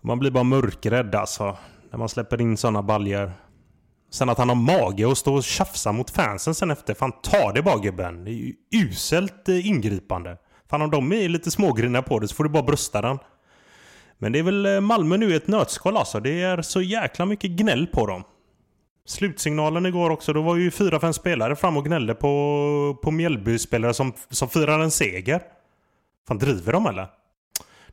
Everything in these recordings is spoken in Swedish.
Man blir bara mörkrädd alltså. När man släpper in sådana baljer. Sen att han har mage att stå och tjafsa mot fansen sen efter. Fan ta det bara gubben. Det är ju uselt eh, ingripande. Fan om de är lite smågrina på det så får du bara brösta den. Men det är väl eh, Malmö nu i ett nötskal alltså. Det är så jäkla mycket gnäll på dem. Slutsignalen igår också, då var ju fyra, fem spelare fram och gnällde på, på Mjällby-spelare som, som firar en seger. Fan driver de eller?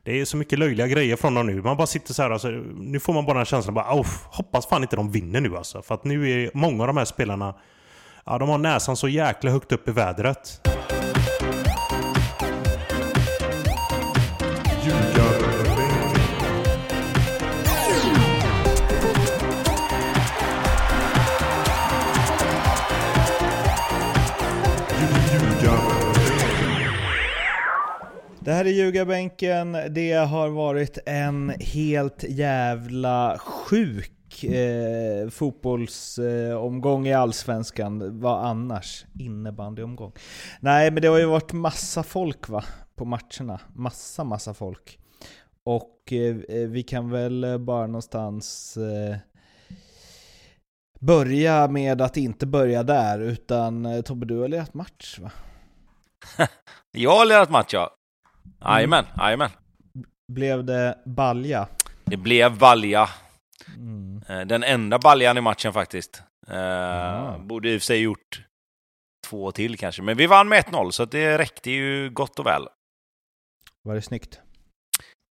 Det är så mycket löjliga grejer från dem nu. Man bara sitter så här alltså, Nu får man bara den känslan bara hoppas fan inte de vinner nu alltså. För att nu är många av de här spelarna Ja, de har näsan så jäkla högt upp i vädret. Det här är Ljugarbänken. Det har varit en helt jävla sjuk eh, fotbollsomgång eh, i Allsvenskan. Vad annars? Innebandyomgång. Nej, men det har ju varit massa folk va? På matcherna. Massa, massa folk. Och eh, vi kan väl bara någonstans eh, börja med att inte börja där, utan eh, Tobbe, du har lirat match va? Jag har lirat match ja. Jajamän, mm. jajamän. Blev det balja? Det blev balja. Mm. Eh, den enda baljan i matchen faktiskt. Eh, borde i och för sig gjort två till kanske, men vi vann med 1-0 så det räckte ju gott och väl. Var det snyggt?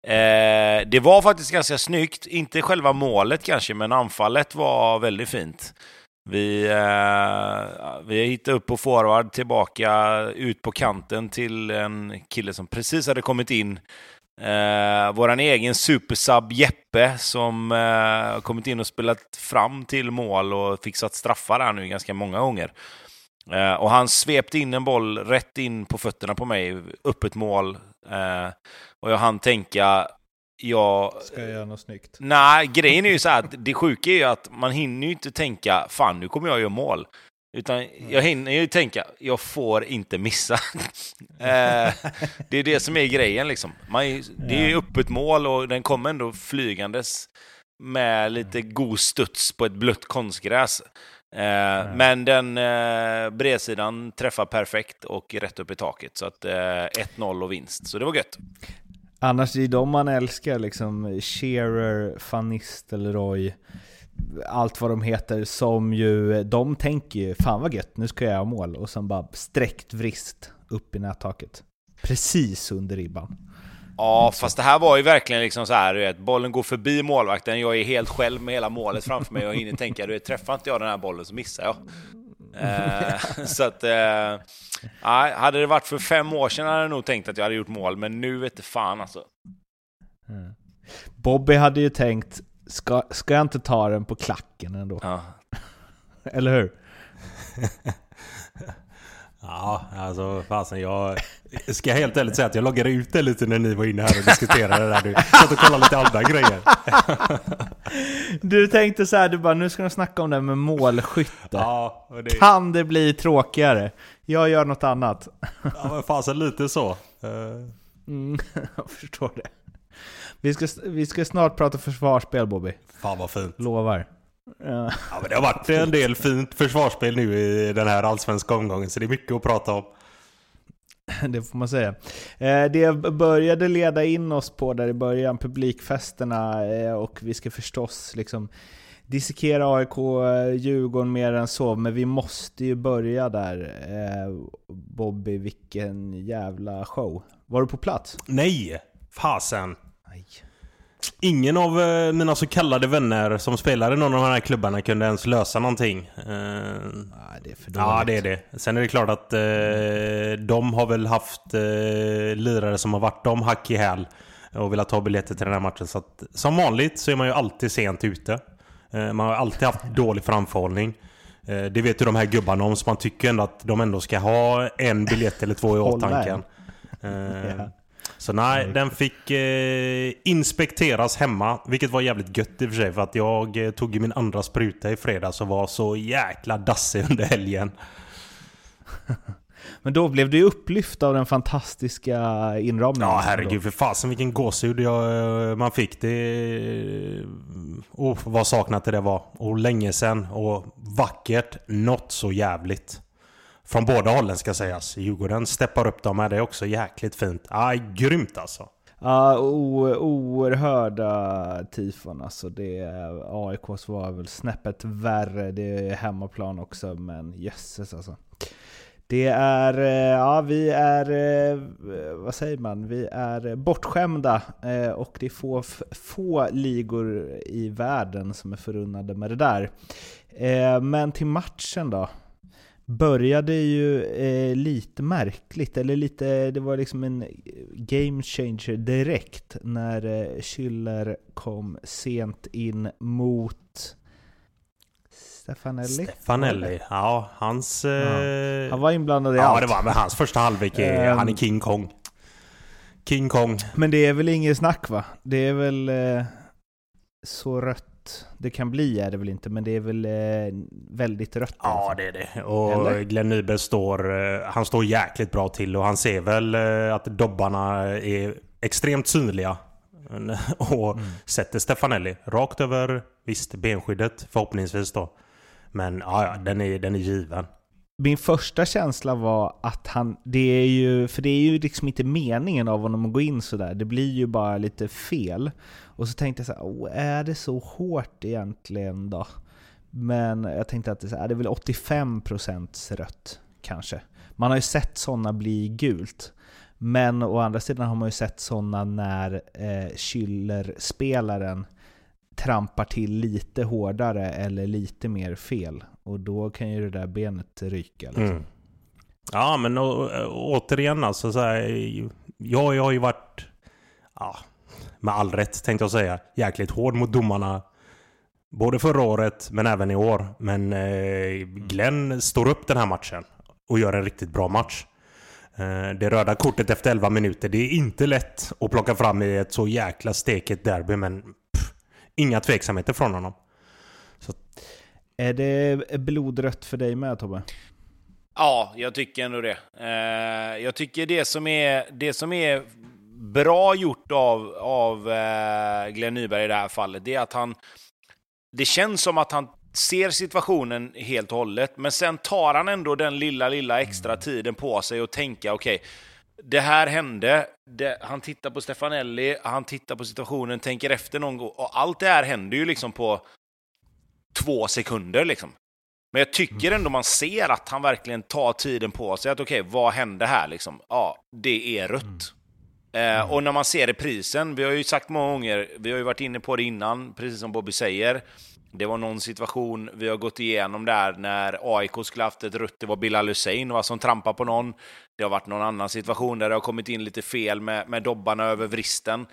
Eh, det var faktiskt ganska snyggt. Inte själva målet kanske, men anfallet var väldigt fint. Vi, eh, vi hittade upp på forward, tillbaka ut på kanten till en kille som precis hade kommit in. Eh, vår egen supersub Jeppe som eh, kommit in och spelat fram till mål och fixat straffar här nu ganska många gånger. Eh, och han svepte in en boll rätt in på fötterna på mig, öppet mål. Eh, och jag hann tänka, jag... Ska jag göra något snyggt? Nej, grejen är ju så här att det sjuka är ju att man hinner ju inte tänka fan nu kommer jag göra mål. Utan jag hinner ju tänka, jag får inte missa. eh, det är det som är grejen liksom. Man, det är ju öppet mål och den kommer ändå flygandes med lite god studs på ett blött konstgräs. Eh, men den eh, bredsidan träffar perfekt och rätt upp i taket. Så att eh, 1-0 och vinst. Så det var gött. Annars är det de man älskar, liksom Shearer, Van Nistelrooy, allt vad de heter, som ju, de tänker ju fan vad gött, nu ska jag göra mål. Och sen bara sträckt vrist upp i nättaket. Precis under ribban. Ja, fast det här var ju verkligen liksom så här, du vet, bollen går förbi målvakten, jag är helt själv med hela målet framför mig och hinner tänka, du vet, träffar inte jag den här bollen så missar jag. Eh, så att, eh, hade det varit för fem år sedan hade jag nog tänkt att jag hade gjort mål, men nu vet det fan alltså. Mm. Bobby hade ju tänkt, ska, ska jag inte ta den på klacken ändå? Ja. Eller hur? Ja, alltså fasen jag ska helt ärligt säga att jag loggade ut det lite när ni var inne här och diskuterade det där. Du satt och kollade lite andra grejer. Du tänkte så här, du bara nu ska de snacka om det med målskytte. Ja, det... Kan det bli tråkigare? Jag gör något annat. Ja men fasen lite så. Eh. Mm, jag förstår det. Vi ska, vi ska snart prata försvarsspel Bobby. Fan vad fint. Lovar. Ja. ja, men det har varit en del fint försvarsspel nu i den här allsvenska omgången, så det är mycket att prata om. Det får man säga. Eh, det började leda in oss på där i början, publikfesterna, eh, och vi ska förstås liksom dissekera AIK, Djurgården mer än så, men vi måste ju börja där. Eh, Bobby, vilken jävla show. Var du på plats? Nej! Fasen. Ingen av eh, mina så kallade vänner som spelar i någon av de här klubbarna kunde ens lösa någonting. Uh, Nej, det är för dåligt. Ja, det är det. Sen är det klart att uh, de har väl haft lirare som har varit dem hack i häl och velat ta biljetter till den här matchen. Så att, som vanligt så är man ju alltid sent ute. man har alltid haft dålig framförhållning. det vet ju de här gubbarna om, så man tycker ändå att de ändå ska ha en biljett eller två i åtanke. Så nej, den fick eh, inspekteras hemma. Vilket var jävligt gött i och för sig. För att jag eh, tog min andra spruta i fredags och var så jäkla dassig under helgen. Men då blev du ju upplyft av den fantastiska inramningen. Ja, herregud för fasen vilken gåshud jag, man fick. Det... Oh, vad saknat det var. Och länge sedan. Och vackert. Något så jävligt. Från båda hållen ska sägas. Djurgården steppar upp dem här. Det är också jäkligt fint. Aj, grymt alltså. Ja, oerhörda tifon alltså. Det, AIKs var väl snäppet värre. Det är hemmaplan också, men jösses alltså. Det är, eh, ja vi är, eh, vad säger man, vi är bortskämda eh, och det är få, få ligor i världen som är förunnade med det där. Men till matchen då började ju eh, lite märkligt, eller lite, det var liksom en game changer direkt när eh, Schüller kom sent in mot Stefanelli? Stefanelli, ja hans... Ja. Han var inblandad i ja, allt. Ja, det var med hans första halvlek. Um, han är King Kong. King Kong. Men det är väl inget snack va? Det är väl eh, så rött det kan bli är det väl inte, men det är väl eh, väldigt rött. Ja, det är det. Och Eller? Glenn Nyberg står, eh, han står jäkligt bra till och han ser väl eh, att dobbarna är extremt synliga. och mm. sätter Stefanelli rakt över, visst, benskyddet förhoppningsvis då. Men ja, den är, den är given. Min första känsla var att han, det är ju, för det är ju liksom inte meningen av honom att gå in sådär, det blir ju bara lite fel. Och så tänkte jag så här, är det så hårt egentligen då? Men jag tänkte att det är, det är väl 85% rött kanske. Man har ju sett sådana bli gult. Men å andra sidan har man ju sett sådana när eh, Schüller-spelaren trampar till lite hårdare eller lite mer fel. Och då kan ju det där benet ryka. Liksom. Mm. Ja, men å, återigen alltså. Så här, jag, jag har ju varit, ja, med all rätt tänkte jag säga, jäkligt hård mot domarna. Både förra året men även i år. Men eh, Glenn står upp den här matchen och gör en riktigt bra match. Eh, det röda kortet efter 11 minuter, det är inte lätt att plocka fram i ett så jäkla steket derby men pff, inga tveksamheter från honom. Är det blodrött för dig med Tobbe? Ja, jag tycker ändå det. Eh, jag tycker det som är, det som är bra gjort av, av eh, Glenn Nyberg i det här fallet, det är att han... Det känns som att han ser situationen helt och hållet, men sen tar han ändå den lilla, lilla extra mm. tiden på sig och tänka, okej, okay, det här hände, det, han tittar på Stefanelli, han tittar på situationen, tänker efter någon gång, och allt det här händer ju liksom på två sekunder liksom. Men jag tycker mm. ändå man ser att han verkligen tar tiden på sig, att okej, okay, vad hände här liksom? Ja, det är rött. Mm. Eh, mm. och när man ser reprisen, vi har ju sagt många gånger, vi har ju varit inne på det innan, precis som Bobby säger. Det var någon situation vi har gått igenom där när AIK skulle haft ett rött, det var Bilal Hussein va, som trampade på någon. Det har varit någon annan situation där det har kommit in lite fel med, med dobbarna över vristen.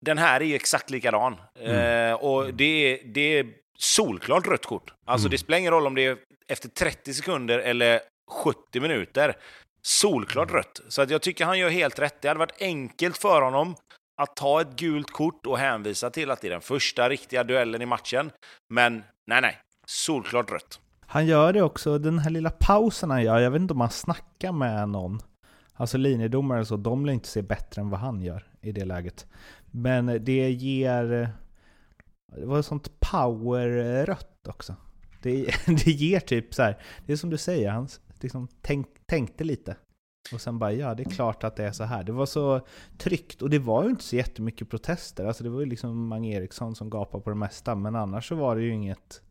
Den här är ju exakt likadan. Mm. Eh, och det är, det är solklart rött kort. Alltså mm. det spelar ingen roll om det är efter 30 sekunder eller 70 minuter solklart rött. Så att jag tycker han gör helt rätt. Det hade varit enkelt för honom att ta ett gult kort och hänvisa till att det är den första riktiga duellen i matchen. Men nej, nej. Solklart rött. Han gör det också, den här lilla pausen han gör, jag vet inte om han snackar med någon. Alltså linjedomare så, de vill inte se bättre än vad han gör i det läget. Men det ger... Det var ett sånt power-rött också. Det, det ger typ så här, det är som du säger, han liksom tänk, tänkte lite. Och sen bara, ja det är klart att det är så här. Det var så tryggt och det var ju inte så jättemycket protester. Alltså det var ju liksom Mange Eriksson som gapade på det mesta, men annars så var det ju inget...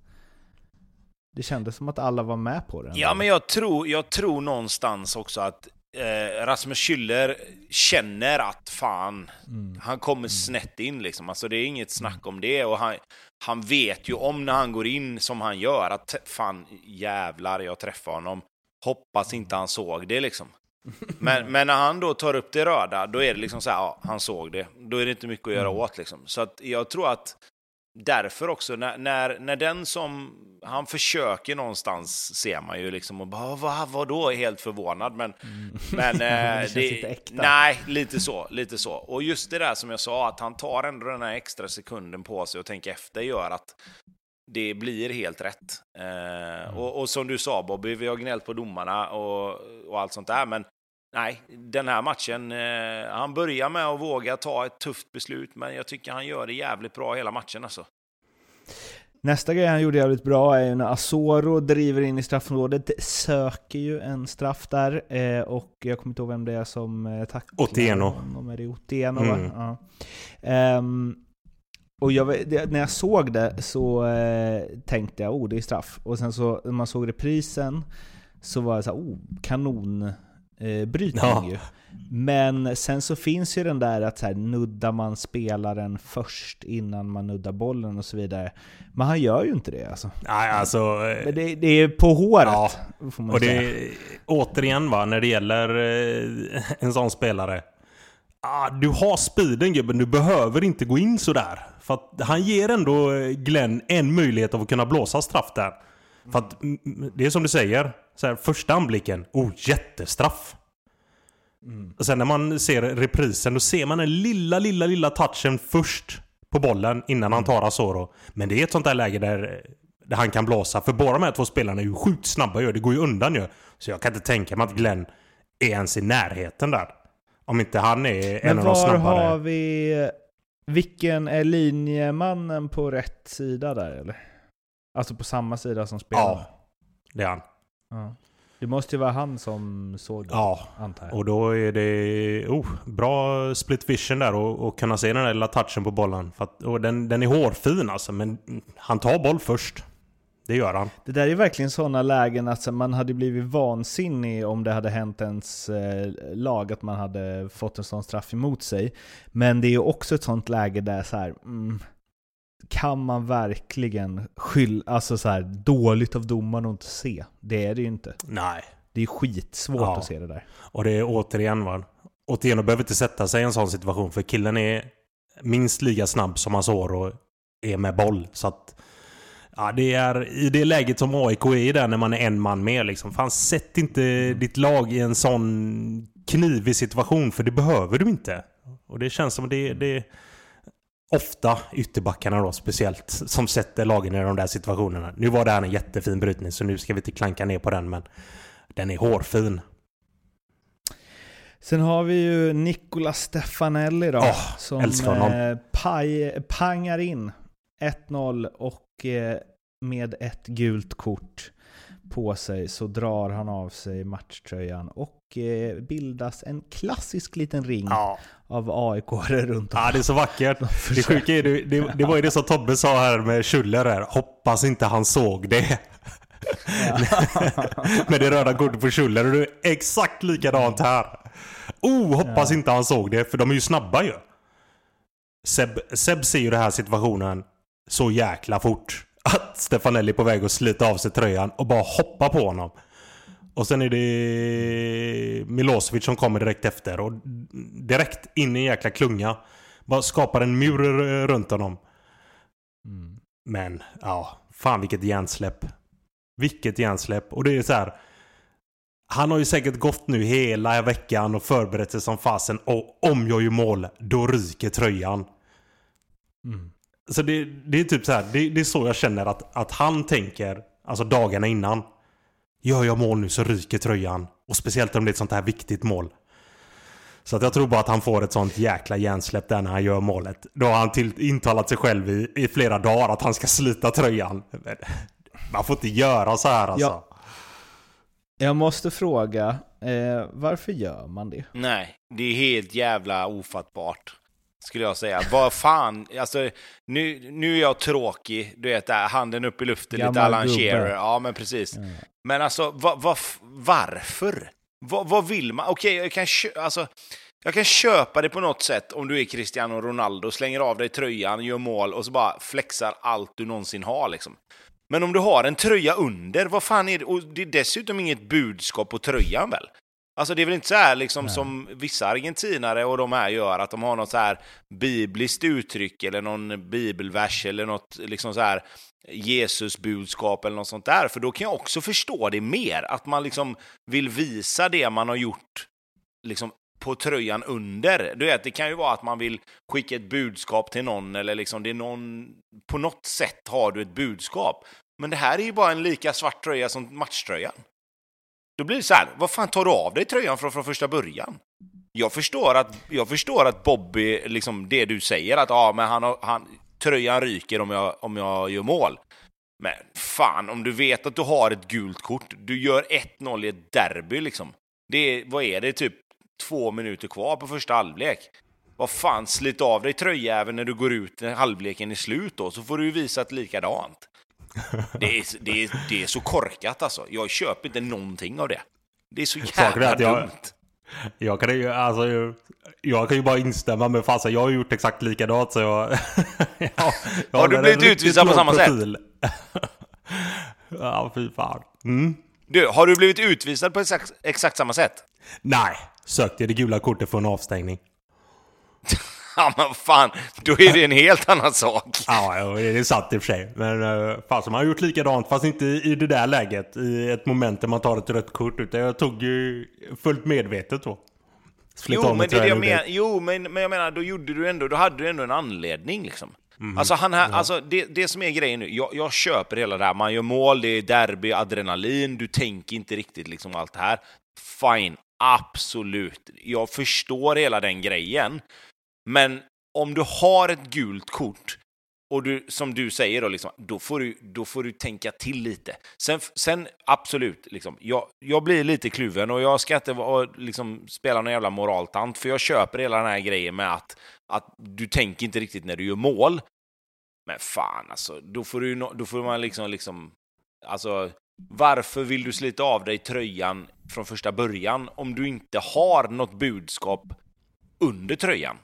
Det kändes som att alla var med på det. Ja, men jag tror, jag tror någonstans också att eh, Rasmus Schüller känner att fan, mm. han kommer mm. snett in liksom. Alltså det är inget snack mm. om det. Och han, han vet ju om när han går in som han gör, att fan jävlar, jag träffar honom. Hoppas inte han såg det liksom. Men, men när han då tar upp det röda, då är det liksom så här, ja, han såg det. Då är det inte mycket att göra mm. åt liksom. Så att jag tror att därför också, när, när, när den som, han försöker någonstans, ser man ju liksom och bara, vad, vad då? Helt förvånad. Men, mm. men eh, det, det nej, lite så, lite så. Och just det där som jag sa, att han tar ändå den här extra sekunden på sig och tänker efter, gör att det blir helt rätt. Eh, mm. och, och, som du sa Bobby, vi har gnällt på domarna och, och allt sånt där, men nej, den här matchen, eh, han börjar med att våga ta ett tufft beslut, men jag tycker han gör det jävligt bra hela matchen alltså. Nästa grej han gjorde jävligt bra är när Asoro driver in i straffområdet, söker ju en straff där, eh, och jag kommer inte ihåg vem det är som eh, tacklar Otieno. honom. Är det Otieno, mm. va? Ja. Um, och jag, när jag såg det så eh, tänkte jag oh det är straff. Och sen så när man såg reprisen så var det så här, oh kanonbrytning eh, ja. ju. Men sen så finns ju den där att så här, nuddar man spelaren först innan man nuddar bollen och så vidare. Men han gör ju inte det alltså. Nej, alltså... Men det, det är på håret, ja, och. Det, återigen va, när det gäller eh, en sån spelare. Ah, du har speeden gubben, du behöver inte gå in sådär. För att han ger ändå Glenn en möjlighet av att kunna blåsa straff där. För att det är som du säger, så här, första anblicken, oh jättestraff. Mm. Och sen när man ser reprisen, då ser man den lilla, lilla, lilla touchen först på bollen innan han tar Asoro. Men det är ett sånt där läge där, där han kan blåsa. För båda de här två spelarna är ju sjukt snabba ju. Det går ju undan ju. Så jag kan inte tänka mig att Glenn är ens i närheten där. Om inte han är en av de snabbare. Men var har vi... Vilken är linjemannen på rätt sida där eller? Alltså på samma sida som spelar? Ja, det är han. Ja. Det måste ju vara han som såg det, ja. antar jag. och då är det oh, bra split vision där och, och kunna se den där lilla touchen på bollen. För att, och den, den är hårfin alltså, men han tar boll först. Det gör han. Det där är verkligen sådana lägen att man hade blivit vansinnig om det hade hänt ens eh, lag, att man hade fått en sån straff emot sig. Men det är också ett sånt läge där så här, mm, kan man verkligen skylla, alltså så här, dåligt av domaren att inte se? Det är det ju inte. Nej. Det är skitsvårt ja. att se det där. Och det är återigen va, Otieno behöver inte sätta sig i en sån situation för killen är minst lika snabb som Asoro är med boll. Så att Ja, det är i det läget som AIK är i där när man är en man med liksom. Fan, sätt inte mm. ditt lag i en sån knivig situation, för det behöver du inte. Och det känns som det, det är ofta ytterbackarna då speciellt som sätter lagen i de där situationerna. Nu var det här en jättefin brytning så nu ska vi inte klanka ner på den men den är hårfin. Sen har vi ju Nicola Stefanelli då. Oh, som eh, paj, pangar in 1-0 och eh, med ett gult kort på sig så drar han av sig matchtröjan och eh, bildas en klassisk liten ring ja. Av aik runt om. Ja, det är så vackert. Det sjuka är, det, det, det var ju det som Tobbe sa här med Schuller här. Hoppas inte han såg det. Ja. med det röda kortet på Schuller och det är exakt likadant här. Oh, hoppas ja. inte han såg det, för de är ju snabba ju. Seb, Seb ser ju den här situationen så jäkla fort. Att Stefanelli är på väg att slita av sig tröjan och bara hoppa på honom. Och sen är det Milosevic som kommer direkt efter och direkt in i en jäkla klunga. Bara skapar en mur runt honom. Mm. Men, ja. Fan vilket hjärnsläpp. Vilket hjärnsläpp. Och det är så här. Han har ju säkert gått nu hela veckan och förberett sig som fasen. Och om jag gör mål, då ryker tröjan. Mm. Så det, det är typ så här, det, det, är så jag känner att, att han tänker, alltså dagarna innan. Gör jag mål nu så ryker tröjan. Och speciellt om det är ett sånt här viktigt mål. Så att jag tror bara att han får ett sånt jäkla hjärnsläpp där när han gör målet. Då har han till, intalat sig själv i, i flera dagar att han ska slita tröjan. Man får inte göra så här alltså. Ja. Jag måste fråga, eh, varför gör man det? Nej, det är helt jävla ofattbart skulle jag säga. Vad fan, alltså nu, nu är jag tråkig, du vet där, handen upp i luften, Gammal lite Alan Shearer. Ja, men precis. Mm. Men alltså, va, va, varför? Va, vad vill man? Okej, okay, jag kan alltså, jag kan köpa det på något sätt om du är Cristiano Ronaldo, slänger av dig tröjan, gör mål och så bara flexar allt du någonsin har liksom. Men om du har en tröja under, vad fan är det? Och det är dessutom inget budskap på tröjan väl? Alltså det är väl inte så här liksom som vissa argentinare och de här gör, att de har något så här bibliskt uttryck eller någon bibelvers eller något liksom så här Jesusbudskap eller något sånt där, för då kan jag också förstå det mer, att man liksom vill visa det man har gjort liksom på tröjan under. Du vet, det kan ju vara att man vill skicka ett budskap till någon eller liksom det är någon... På något sätt har du ett budskap. Men det här är ju bara en lika svart tröja som matchtröjan. Då blir det så här, vad fan tar du av dig tröjan från, från första början? Jag förstår att, jag förstår att Bobby, liksom det du säger, att ja, men han, har, han, tröjan ryker om jag, om jag gör mål. Men fan, om du vet att du har ett gult kort, du gör 1-0 i ett derby liksom. Det är, vad är det, typ två minuter kvar på första halvlek? Vad fan, slit av dig tröjjäveln när du går ut när halvleken är slut då, så får du ju visa ett likadant. Det är, det, är, det är så korkat alltså. Jag köper inte någonting av det. Det är så jävla jag, dumt. Jag kan ju, alltså, jag kan ju bara instämma med fasen. Jag har gjort exakt likadant så jag... jag, jag har du blivit utvisad på samma profil. sätt? ja, fy fan. Mm. Du, har du blivit utvisad på exakt, exakt samma sätt? Nej, sökte det gula kortet för en avstängning. Ja men fan, då är det en helt annan sak. Ja, det är sant i och för sig. Men uh, fan, man har gjort likadant fast inte i det där läget. I ett moment där man tar ett rött kort. Utan jag tog ju fullt medvetet då. jo, men det jag men, jo men, men jag menar, då gjorde du ändå, då hade du ändå en anledning liksom. Mm. Alltså, han här, ja. alltså det, det som är grejen nu, jag, jag köper hela det här, man gör mål, det är derby, adrenalin, du tänker inte riktigt liksom allt det här. Fine, absolut. Jag förstår hela den grejen. Men om du har ett gult kort och du, som du säger, då, liksom, då, får du, då får du tänka till lite. Sen, sen absolut, liksom, jag, jag blir lite kluven och jag ska inte liksom, spela någon jävla moraltant, för jag köper hela den här grejen med att, att du tänker inte riktigt när du gör mål. Men fan alltså, då får, du, då får man liksom, liksom alltså, varför vill du slita av dig tröjan från första början om du inte har något budskap under tröjan?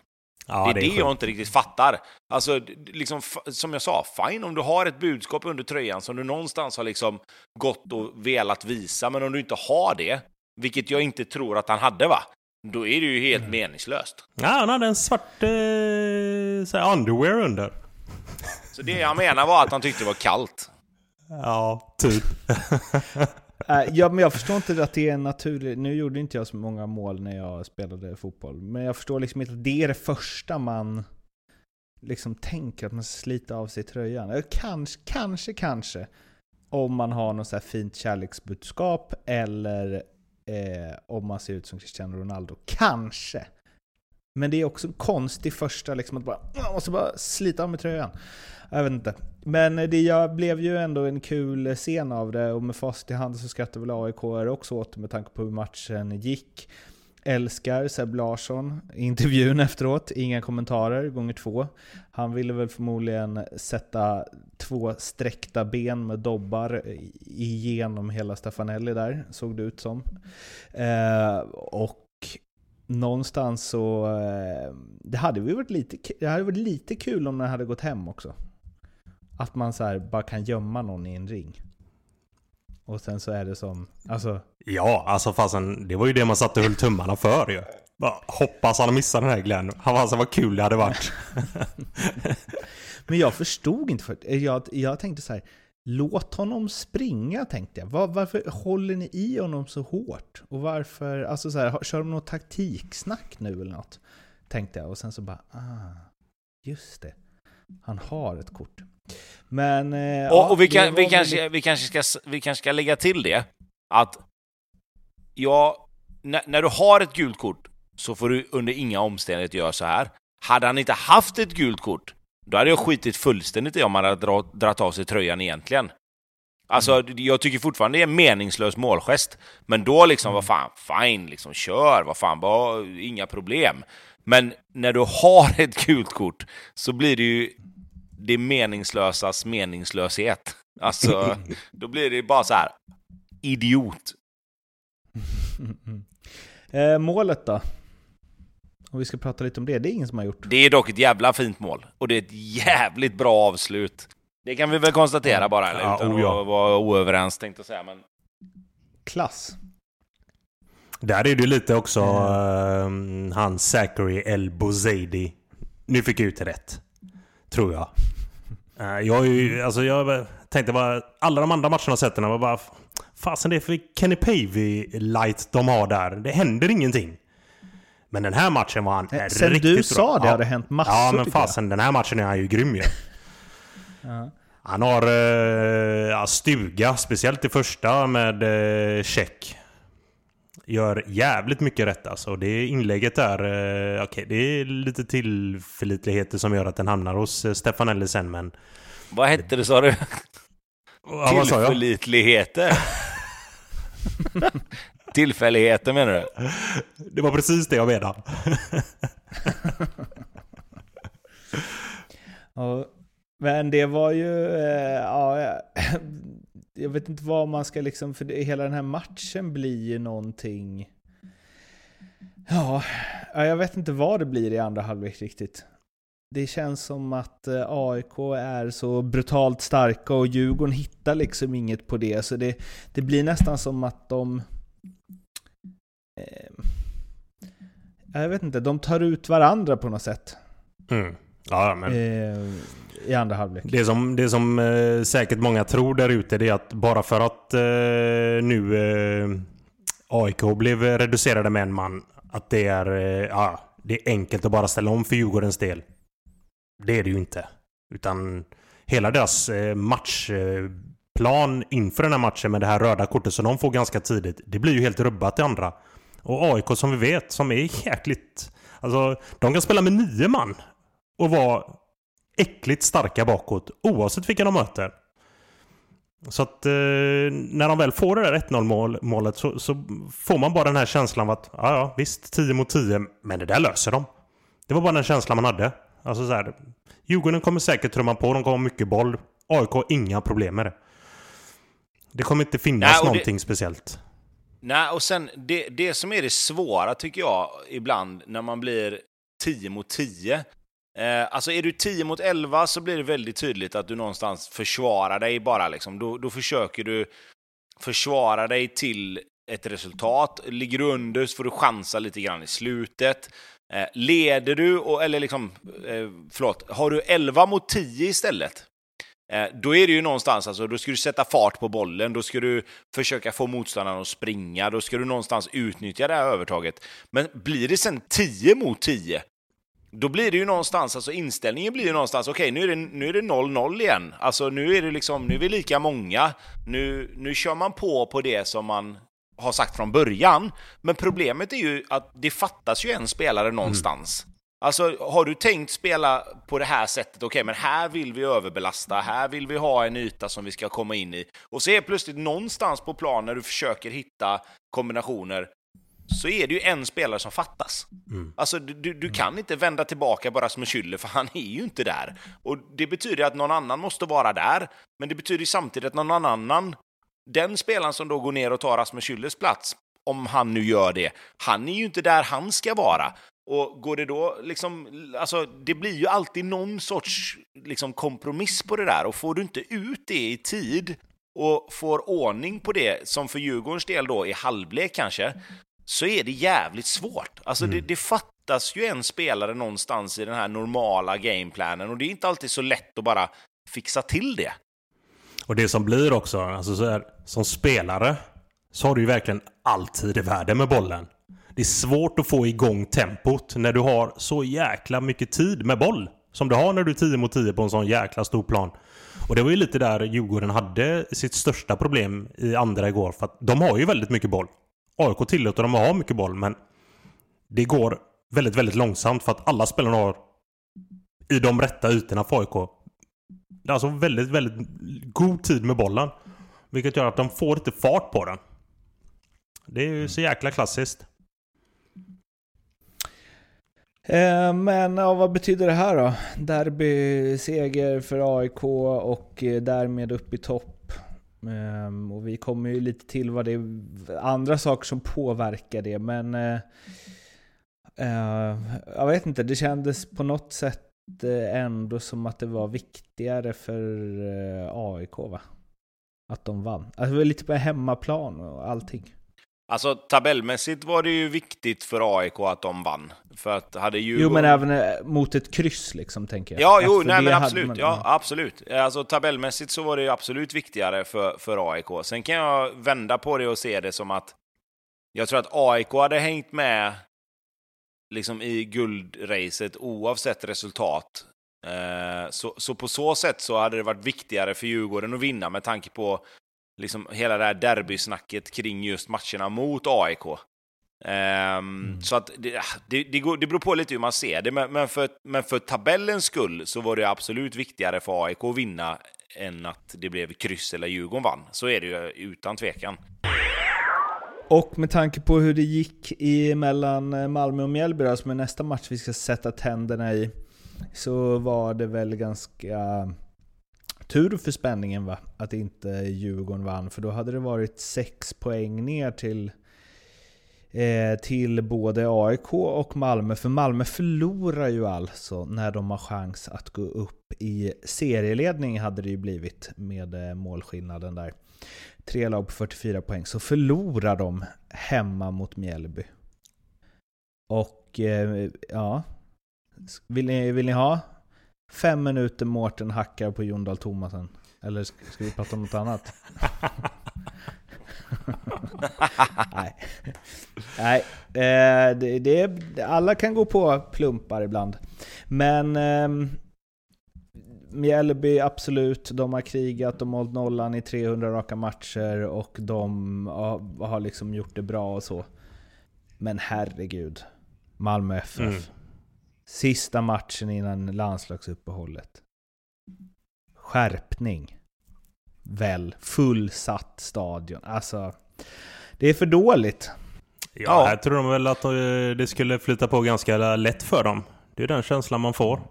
Ja, det är det, är det jag inte riktigt fattar. Alltså, liksom, som jag sa, fine om du har ett budskap under tröjan som du någonstans har liksom gått och velat visa, men om du inte har det, vilket jag inte tror att han hade va? Då är det ju helt mm. meningslöst. Ja, han hade en svart eh, underwear under. Så det jag menar var att han tyckte det var kallt. Ja, typ. Eh, ja, men jag förstår inte att det är en naturlig... Nu gjorde inte jag så många mål när jag spelade fotboll, men jag förstår liksom inte att det är det första man liksom tänker, att man ska slita av sig tröjan. Eh, kanske, kanske, kanske om man har något så här fint kärleksbudskap eller eh, om man ser ut som Cristiano Ronaldo. Kanske! Men det är också en konstig första, liksom att bara, man måste bara slita av med tröjan. Jag vet inte. Men det jag blev ju ändå en kul scen av det och med facit i hand så skrattar väl AIK också åt med tanke på hur matchen gick. Älskar Seb Larsson. Intervjun efteråt, inga kommentarer, gånger två. Han ville väl förmodligen sätta två sträckta ben med dobbar igenom hela Stefanelli där, såg det ut som. Eh, och någonstans så... Eh, det hade ju varit lite, det hade varit lite kul om den hade gått hem också. Att man så bara kan gömma någon i en ring. Och sen så är det som, alltså... Ja, alltså fasen, det var ju det man satte höll tummarna för ju. Bara, hoppas han missar den här Glenn. Han alltså vad kul det hade varit. Men jag förstod inte, för jag, jag tänkte så här, låt honom springa tänkte jag. Var, varför håller ni i honom så hårt? Och varför, alltså så här, kör de något taktiksnack nu eller något? Tänkte jag och sen så bara, ah, just det. Han har ett kort. Men... Eh, och, ja, och vi, kan, vi, kanske, vi, kanske ska, vi kanske ska lägga till det, att ja, när, när du har ett gult kort så får du under inga omständigheter göra så här. Hade han inte haft ett gult kort, då hade jag skitit fullständigt i om han hade dragit av sig tröjan egentligen. Alltså, mm. jag tycker fortfarande det är en meningslös målgest. Men då liksom, mm. vad fan, fine, liksom, kör, vad fan, bara, inga problem. Men när du har ett gult kort så blir det ju det meningslösas meningslöshet. Alltså, då blir det bara så här, idiot. eh, målet då? Om vi ska prata lite om det, det är ingen som har gjort. Det är dock ett jävla fint mål. Och det är ett jävligt bra avslut. Det kan vi väl konstatera bara, eller? Ja, utan oh ja. att vara oöverens tänkte jag säga. Men... Klass. Där är det lite också mm. uh, han Zachary El Bouzedi. Nu fick jag ut rätt. Tror jag. Uh, jag, ju, alltså jag tänkte bara, alla de andra matcherna sett var bara... Fasen det är för Kenny Pavey light de har där. Det händer ingenting. Men den här matchen var han Nej, riktigt Sen du bra. sa det ja. har det hänt massor Ja, men fasen den här matchen är han ju grym ju. Ja. Han har eh, stuga, speciellt i första med eh, check. Gör jävligt mycket rätt alltså. Det inlägget där, eh, okej det är lite tillförlitligheter som gör att den hamnar hos eh, Stefanelli sen men... Vad hette det sa du? Ja? Tillförlitligheter? Tillfälligheter menar du? Det var precis det jag menade. Ja, men det var ju, eh, ja, jag vet inte vad man ska liksom, för det, hela den här matchen blir ju någonting, ja, ja, jag vet inte vad det blir i andra halvlek riktigt. Det känns som att eh, AIK är så brutalt starka och Djurgården hittar liksom inget på det, så det, det blir nästan som att de jag vet inte, de tar ut varandra på något sätt. Mm. Ja, men... Eh, I andra halvlek. Det som, det som eh, säkert många tror där ute det är att bara för att eh, nu eh, AIK blev reducerade med en man att det är, eh, ja, det är enkelt att bara ställa om för Djurgårdens del. Det är det ju inte. Utan hela deras eh, matchplan inför den här matchen med det här röda kortet som de får ganska tidigt, det blir ju helt rubbat i andra. Och AIK som vi vet, som är jäkligt... Alltså, de kan spela med nio man och vara äckligt starka bakåt oavsett vilka de möter. Så att eh, när de väl får det där 1-0 mål, målet så, så får man bara den här känslan av att ja, ja visst 10 mot 10 men det där löser de. Det var bara den känslan man hade. Alltså så här, Djurgården kommer säkert trumma på, de kommer ha mycket boll. AIK har inga problem med det. Det kommer inte finnas Nej, det- någonting speciellt. Nej, och sen det, det som är det svåra tycker jag ibland när man blir 10 mot 10. Eh, alltså är du 10 mot 11 så blir det väldigt tydligt att du någonstans försvarar dig bara liksom. Då, då försöker du försvara dig till ett resultat. Ligger du under så får du chansa lite grann i slutet. Eh, leder du, och, eller liksom, eh, förlåt, har du 11 mot 10 istället, Eh, då är det ju någonstans, alltså, då ska du sätta fart på bollen, då ska du försöka få motståndaren att springa, då ska du någonstans utnyttja det här övertaget. Men blir det sen 10 mot 10, då blir det ju någonstans, alltså inställningen blir ju någonstans, okej nu är det nu är det 0-0 igen. Alltså nu är det liksom, nu är vi lika många. Nu, nu kör man på på det som man har sagt från början. Men problemet är ju att det fattas ju en spelare någonstans. Mm. Alltså, har du tänkt spela på det här sättet, okej, men här vill vi överbelasta, här vill vi ha en yta som vi ska komma in i. Och så är plötsligt någonstans på plan när du försöker hitta kombinationer, så är det ju en spelare som fattas. Alltså, du, du, du kan inte vända tillbaka bara som en kylle, för han är ju inte där. Och det betyder att någon annan måste vara där, men det betyder samtidigt att någon annan, den spelaren som då går ner och tar Rasmus Schülles plats, om han nu gör det, han är ju inte där han ska vara. Och går det då liksom, alltså det blir ju alltid någon sorts liksom kompromiss på det där och får du inte ut det i tid och får ordning på det, som för Djurgårdens del då i halvlek kanske, så är det jävligt svårt. Alltså det, det fattas ju en spelare någonstans i den här normala gameplanen och det är inte alltid så lätt att bara fixa till det. Och det som blir också, alltså så här, som spelare så har du ju verkligen alltid i världen med bollen. Det är svårt att få igång tempot när du har så jäkla mycket tid med boll. Som du har när du är 10 mot 10 på en sån jäkla stor plan. Och det var ju lite där Djurgården hade sitt största problem i andra igår. För att de har ju väldigt mycket boll. AIK tillåter dem att ha mycket boll, men det går väldigt, väldigt långsamt för att alla spelarna har i de rätta ytorna för AIK alltså väldigt, väldigt god tid med bollen. Vilket gör att de får lite fart på den. Det är ju så jäkla klassiskt. Eh, men ja, vad betyder det här då? Derby-seger för AIK och eh, därmed upp i topp. Ehm, och vi kommer ju lite till vad det är andra saker som påverkar det, men eh, jag vet inte, det kändes på något sätt ändå som att det var viktigare för AIK va? Att de vann. Alltså, det var lite på hemmaplan och allting. Alltså tabellmässigt var det ju viktigt för AIK att de vann. För att hade Djurgården... Jo men även eh, mot ett kryss liksom tänker jag. Ja, jo, nej men absolut. man- Ja, absolut. Alltså tabellmässigt så var det ju absolut viktigare för, för AIK. Sen kan jag vända på det och se det som att jag tror att AIK hade hängt med liksom i guldracet oavsett resultat. Eh, så, så på så sätt så hade det varit viktigare för Djurgården att vinna med tanke på liksom hela det här derbysnacket kring just matcherna mot AIK. Um, mm. Så att det, det, det, går, det beror på lite hur man ser det, men, men, för, men för tabellens skull så var det absolut viktigare för AIK att vinna än att det blev kryss eller Djurgården vann. Så är det ju utan tvekan. Och med tanke på hur det gick i mellan Malmö och Mjällby, som är nästa match vi ska sätta tänderna i, så var det väl ganska tur för spänningen va? Att inte Djurgården vann, för då hade det varit sex poäng ner till eh, till både AIK och Malmö. För Malmö förlorar ju alltså när de har chans att gå upp i serieledning hade det ju blivit med eh, målskillnaden där. Tre lag på 44 poäng. Så förlorar de hemma mot Mjällby. Och eh, ja, vill ni, vill ni ha fem minuter Mårten hackar på Jon Dahl Tomasen? Eller ska vi prata om något annat? Nej. Nej. Eh, det, det, alla kan gå på plumpar ibland. Men eh, Mjällby, absolut. De har krigat, de har hållit nollan i 300 raka matcher och de har, har liksom gjort det bra och så. Men herregud. Malmö FF. Mm. Sista matchen innan landslagsuppehållet. Skärpning. Väl. Fullsatt stadion. Alltså, det är för dåligt. Ja, ja. jag tror de väl att det skulle flyta på ganska lätt för dem. Det är den känslan man får.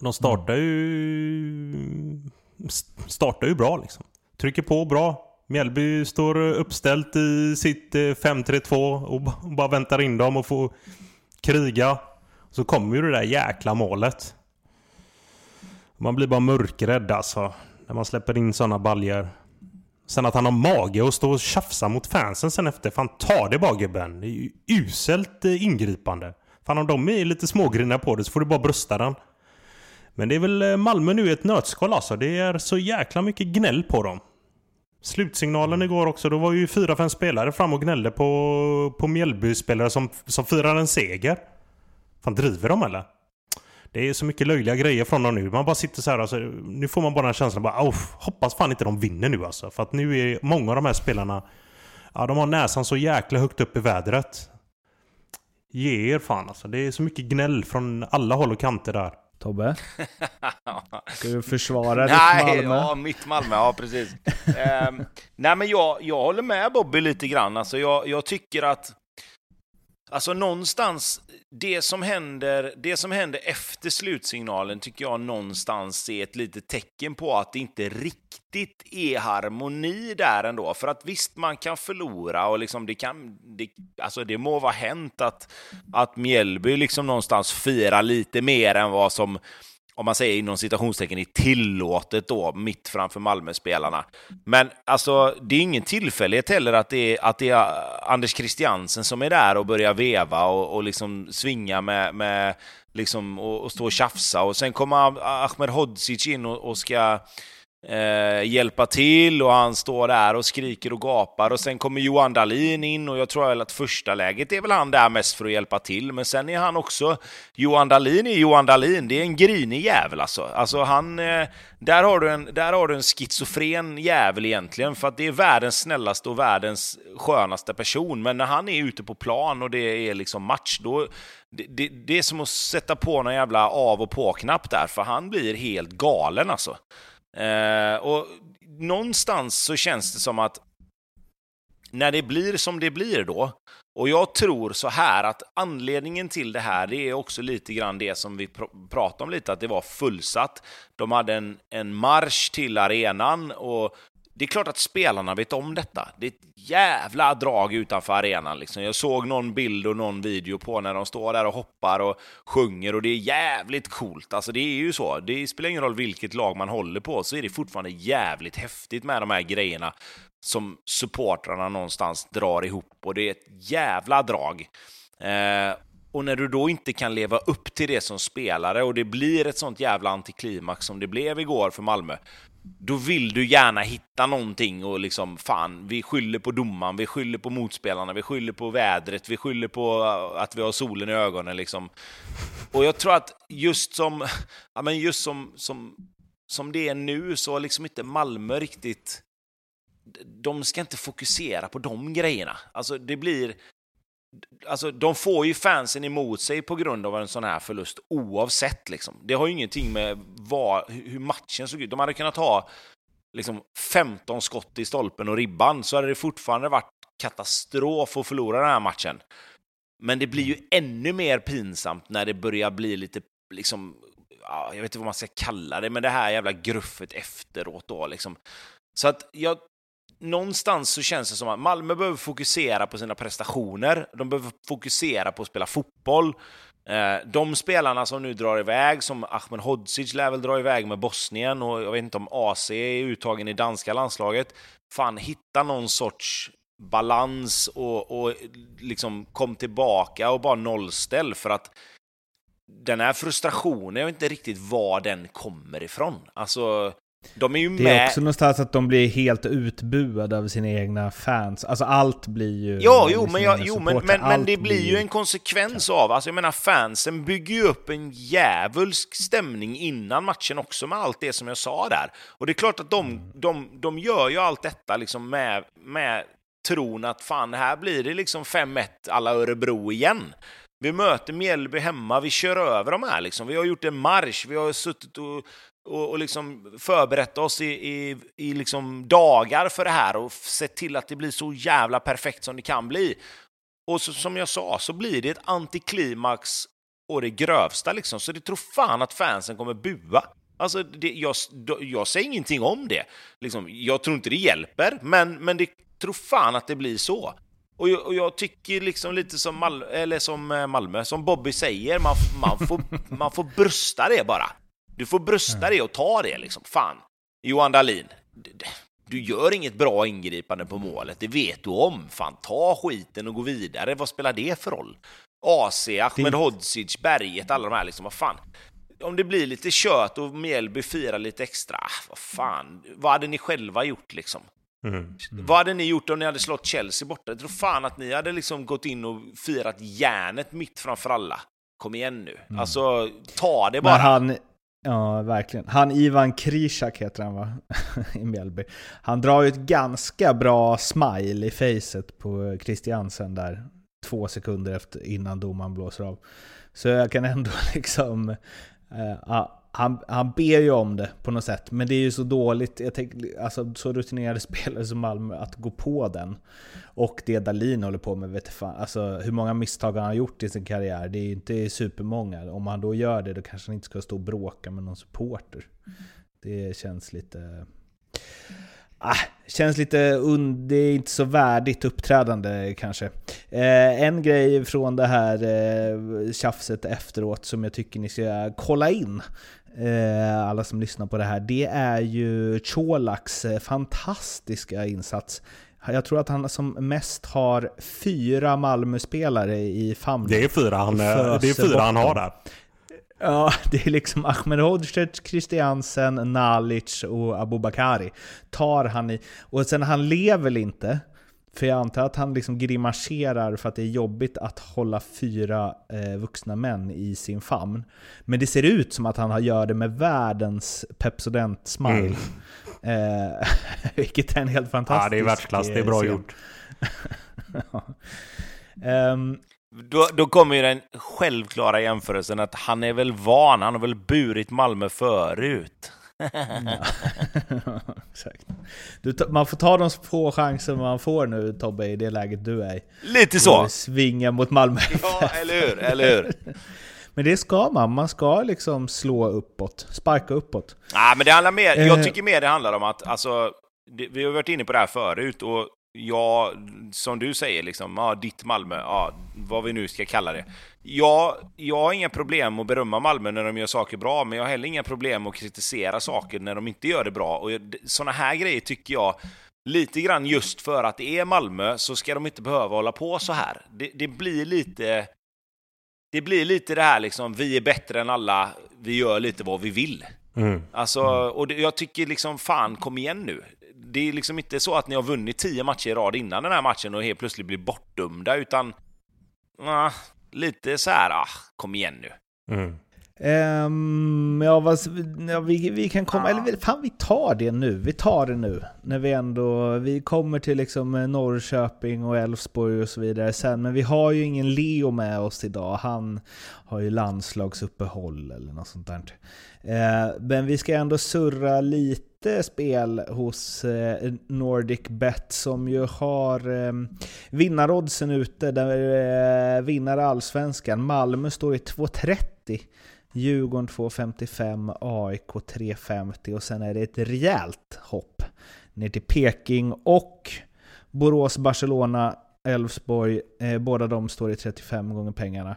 De startar ju, startar ju bra liksom. Trycker på bra. Mjällby står uppställt i sitt 5-3-2 eh, och bara väntar in dem och får kriga. Så kommer ju det där jäkla målet. Man blir bara mörkrädd alltså. När man släpper in sådana baljor. Sen att han har mage att stå och tjafsa mot fansen sen efter. Fan ta det bara gubben. Det är ju uselt eh, ingripande. Fan om de är lite smågriniga på det så får du bara brösta den. Men det är väl eh, Malmö nu i ett nötskal alltså. Det är så jäkla mycket gnäll på dem. Slutsignalen igår också, då var ju fyra, fem spelare fram och gnällde på, på Mjällby-spelare som, som firar en seger. Fan driver de eller? Det är så mycket löjliga grejer från dem nu. Man bara sitter så här, alltså, nu får man bara den känslan bara, hoppas fan inte de vinner nu alltså. För att nu är många av de här spelarna, ja de har näsan så jäkla högt upp i vädret. Ge er fan alltså. Det är så mycket gnäll från alla håll och kanter där. Tobbe? Ska du försvara ditt Malmö? Ja, mitt Malmö, ja precis. um, nej men jag, jag håller med Bobby lite grann. Alltså jag, jag tycker att Alltså någonstans, det som, händer, det som händer efter slutsignalen tycker jag någonstans är ett litet tecken på att det inte riktigt är harmoni där ändå. För att visst, man kan förlora och liksom det kan, det, alltså det må vara hänt att, att Mjällby liksom någonstans firar lite mer än vad som om man säger inom citationstecken, är tillåtet då mitt framför Malmö-spelarna. Men alltså, det är ingen tillfällighet heller att det är, att det är Anders Christiansen som är där och börjar veva och, och liksom svinga med, med liksom, och, och stå och tjafsa. Och sen kommer Ahmed Hodzic in och, och ska eh, hjälpa till och han står där och skriker och gapar. Och sen kommer Johan Dahlin in och jag tror väl att första läget är väl han där mest för att hjälpa till. Men sen är han också Johan Dahlin är Johan Dahlin, det är en grinig jävel alltså. Alltså han, eh, där har du en, där har du en schizofren jävel egentligen. För att det är världens snällaste och världens skönaste person. Men när han är ute på plan och det är liksom match då det, det, det är som att sätta på någon jävla av och på-knapp där, för han blir helt galen alltså. Eh, och någonstans så känns det som att när det blir som det blir då, och jag tror så här att anledningen till det här, det är också lite grann det som vi pr pratade om lite, att det var fullsatt. De hade en, en marsch till arenan och det är klart att spelarna vet om detta. Det är ett jävla drag utanför arenan. Liksom. Jag såg någon bild och någon video på när de står där och hoppar och sjunger och det är jävligt coolt. Alltså det är ju så. Det spelar ingen roll vilket lag man håller på så är det fortfarande jävligt häftigt med de här grejerna som supportrarna någonstans drar ihop och det är ett jävla drag. Eh, och när du då inte kan leva upp till det som spelare och det blir ett sånt jävla antiklimax som det blev igår för Malmö, då vill du gärna hitta någonting och liksom fan, vi skyller på domaren, vi skyller på motspelarna, vi skyller på vädret, vi skyller på uh, att vi har solen i ögonen liksom. Och jag tror att just som, ja men just som, som, som det är nu så har liksom inte Malmö riktigt de ska inte fokusera på de grejerna. Alltså det blir, Alltså, de får ju fansen emot sig på grund av en sån här förlust oavsett. Liksom. Det har ju ingenting med vad, hur matchen såg ut. De hade kunnat ha liksom, 15 skott i stolpen och ribban så hade det fortfarande varit katastrof att förlora den här matchen. Men det blir ju ännu mer pinsamt när det börjar bli lite, liksom, jag vet inte vad man ska kalla det, men det här jävla gruffet efteråt då. Liksom. Så att jag någonstans så känns det som att Malmö behöver fokusera på sina prestationer. De behöver fokusera på att spela fotboll. Eh, de spelarna som nu drar iväg, som Ahmed Hodzic lär väl dra iväg med Bosnien och jag vet inte om AC är uttagen i danska landslaget. Fan, hitta någon sorts balans och, och liksom kom tillbaka och bara nollställ för att den här frustrationen, jag vet inte riktigt var den kommer ifrån. Alltså, de är ju med. Det är också någonstans att de blir helt utbuade av sina egna fans. Alltså allt blir ju... Ja, jo, men, jag, jo, men, men, men det blir ju en konsekvens av... Alltså jag menar, fansen bygger ju upp en djävulsk stämning innan matchen också med allt det som jag sa där. Och det är klart att de, mm. de, de gör ju allt detta liksom med, med tron att fan, här blir det liksom 5-1 alla Örebro igen. Vi möter Mjällby hemma, vi kör över dem här liksom. Vi har gjort en marsch, vi har suttit och och, och liksom förberett oss i, i, i liksom dagar för det här och sett till att det blir så jävla perfekt som det kan bli. Och så, som jag sa så blir det ett antiklimax och det grövsta liksom, så det tror fan att fansen kommer bua. Alltså, det, jag, jag säger ingenting om det. Liksom, jag tror inte det hjälper, men, men det tror fan att det blir så. Och jag, och jag tycker liksom lite som, Mal eller som eh, Malmö, som Bobby säger, man, man, får, man får brösta det bara. Du får brösta dig och ta det liksom. Fan, Johan Dahlin, du gör inget bra ingripande på målet, det vet du om. Fan, ta skiten och gå vidare. Vad spelar det för roll? AC, Ahmed Hodzic, Berget, alla de här liksom, vad fan. Om det blir lite kött och Mjällby firar lite extra, ah, vad fan, vad hade ni själva gjort liksom? Mm. Mm. Vad hade ni gjort om ni hade slått Chelsea borta? Jag tror fan att ni hade liksom gått in och firat järnet mitt framför alla. Kom igen nu. Mm. Alltså, ta det bara. Men han, Ja, verkligen. Han Ivan Krishak heter han va? I Mjällby. Han drar ju ett ganska bra smile i facet på Christiansen där. Två sekunder efter, innan domaren blåser av. Så jag kan ändå liksom... Eh, han, han ber ju om det på något sätt, men det är ju så dåligt, jag tänk, alltså, så rutinerade spelare som Malmö, att gå på den. Och det Dalin håller på med, vet fan, alltså, hur många misstag han har gjort i sin karriär, det är ju inte supermånga. Om han då gör det, då kanske han inte ska stå och bråka med någon supporter. Det känns lite... Ah, känns lite und det är inte så värdigt uppträdande kanske. Eh, en grej från det här eh, tjafset efteråt som jag tycker ni ska kolla in, alla som lyssnar på det här, det är ju Colaks eh, fantastiska insats. Jag tror att han som mest har fyra Malmö-spelare i famnen. Det är fyra han, det är fyra han har där. Ja, det är liksom Ahmed Hodzic, Christiansen, Nalic och Abubakari. Tar han i... Och sen han lever inte. För jag antar att han liksom grimaserar för att det är jobbigt att hålla fyra eh, vuxna män i sin famn. Men det ser ut som att han gör det med världens Pepsodent-smile. Mm. Eh, vilket är en helt fantastisk... Ja, det är världsklass. Det är bra scen. gjort. um, då, då kommer ju den självklara jämförelsen att han är väl van, han har väl burit Malmö förut. Exakt. Du, man får ta de få chanser man får nu Tobbe, i det läget du är. Lite så! Svinga mot Malmö Ja, eller hur, eller hur? Men det ska man, man ska liksom slå uppåt, sparka uppåt. Nej, men det handlar mer, jag eh. tycker mer det handlar om att, alltså, det, vi har varit inne på det här förut, och ja, som du säger, liksom, ja, ditt Malmö, ja, vad vi nu ska kalla det. Ja, jag har inga problem att berömma Malmö när de gör saker bra, men jag har heller inga problem att kritisera saker när de inte gör det bra. Och sådana här grejer tycker jag, lite grann just för att det är Malmö, så ska de inte behöva hålla på så här. Det, det blir lite det blir lite det här liksom, vi är bättre än alla, vi gör lite vad vi vill. Mm. Alltså, och det, jag tycker liksom, fan kom igen nu. Det är liksom inte så att ni har vunnit tio matcher i rad innan den här matchen och helt plötsligt blir bortdömda, utan ah, lite så här, ah, kom igen nu. Mm. Ehm, ja, vad, ja, vi, vi kan komma, Ja. eller fan vi tar det nu, vi tar det nu. När vi ändå, vi kommer till liksom eh, Norrköping och Elfsborg och så vidare sen, men vi har ju ingen Leo med oss idag, han har ju landslagsuppehåll eller något sånt där. Eh, men vi ska ändå surra lite spel hos eh, NordicBet som ju har ehm, vinnaroddsen ute, där eh, vinnare allsvenskan. Malmö står i 2.30. Djurgården 2.55, AIK 3.50 och sen är det ett rejält hopp ner till Peking och Borås, Barcelona, Elfsborg. Eh, båda de står i 35 gånger pengarna.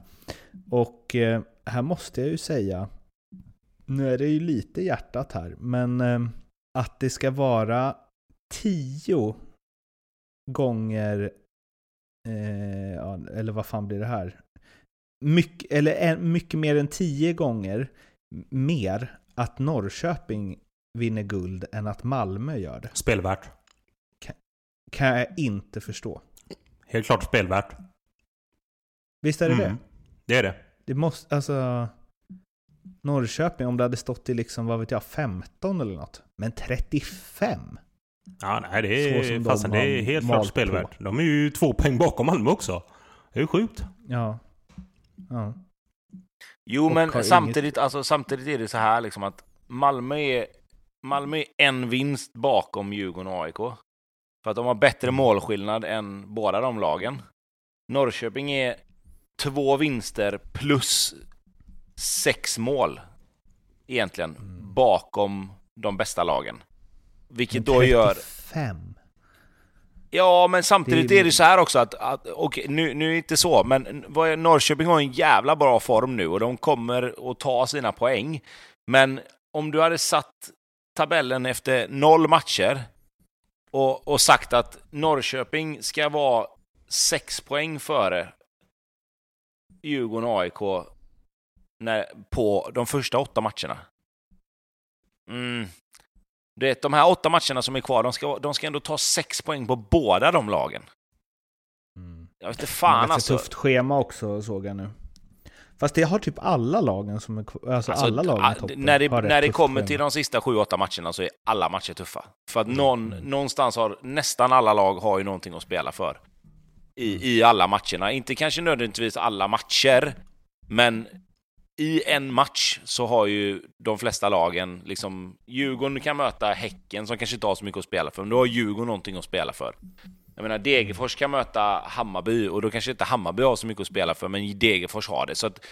Och eh, här måste jag ju säga, nu är det ju lite hjärtat här, men eh, att det ska vara 10 gånger, eh, eller vad fan blir det här? mycket, eller en, mycket mer än tio gånger mer att Norrköping vinner guld än att Malmö gör det. Spelvärt. Kan jag inte förstå. Helt klart spelvärt. Visst är det Mm. det? Det är det. Det måste, alltså... Norrköping, om det hade stått i liksom, vad vet jag, 15 eller något. Men 35? Ja, nej, det Så är, som de fastän det är helt klart spelvärt. De är ju två poäng bakom Malmö också. Det är ju sjukt. Ja. ja. Jo, Och men inget- samtidigt, alltså, samtidigt är det så här liksom att Malmö är, Malmö är en vinst bakom Djurgården och AIK. För att de har bättre målskillnad än båda de lagen. Norrköping är två vinster plus sex mål egentligen Mm. bakom de bästa lagen. Vilket då gör... 35? Ja, men samtidigt Det är- är det så här också att, att okej, nu, nu är det inte så, men Norrköping har en jävla bra form nu och de kommer att ta sina poäng. Men om du hade satt tabellen efter noll matcher och, och sagt att Norrköping ska vara sex poäng före Djurgården AIK när, på de första åtta matcherna. Mm. Du vet, de här åtta matcherna som är kvar, de ska, de ska ändå ta sex poäng på båda de lagen. Mm. Jag vet inte Fan, fan ganska alltså. tufft schema också såg jag nu. Fast det har typ alla lagen som är kvar- alltså, Alltså, alla lagen a- i toppen när det, när det kommer till de sista sju, åtta matcherna så är alla matcher tuffa. För att Mm. någon, någonstans har nästan alla lag har ju någonting att spela för. I, Mm. I alla matcherna. Inte kanske nödvändigtvis alla matcher, men i en match så har ju de flesta lagen, liksom Djurgården kan möta Häcken som kanske inte har så mycket att spela för, men då har Djurgården någonting att spela för. Jag menar Degerfors kan möta Hammarby och då kanske inte Hammarby har så mycket att spela för, men Degerfors har det. Så att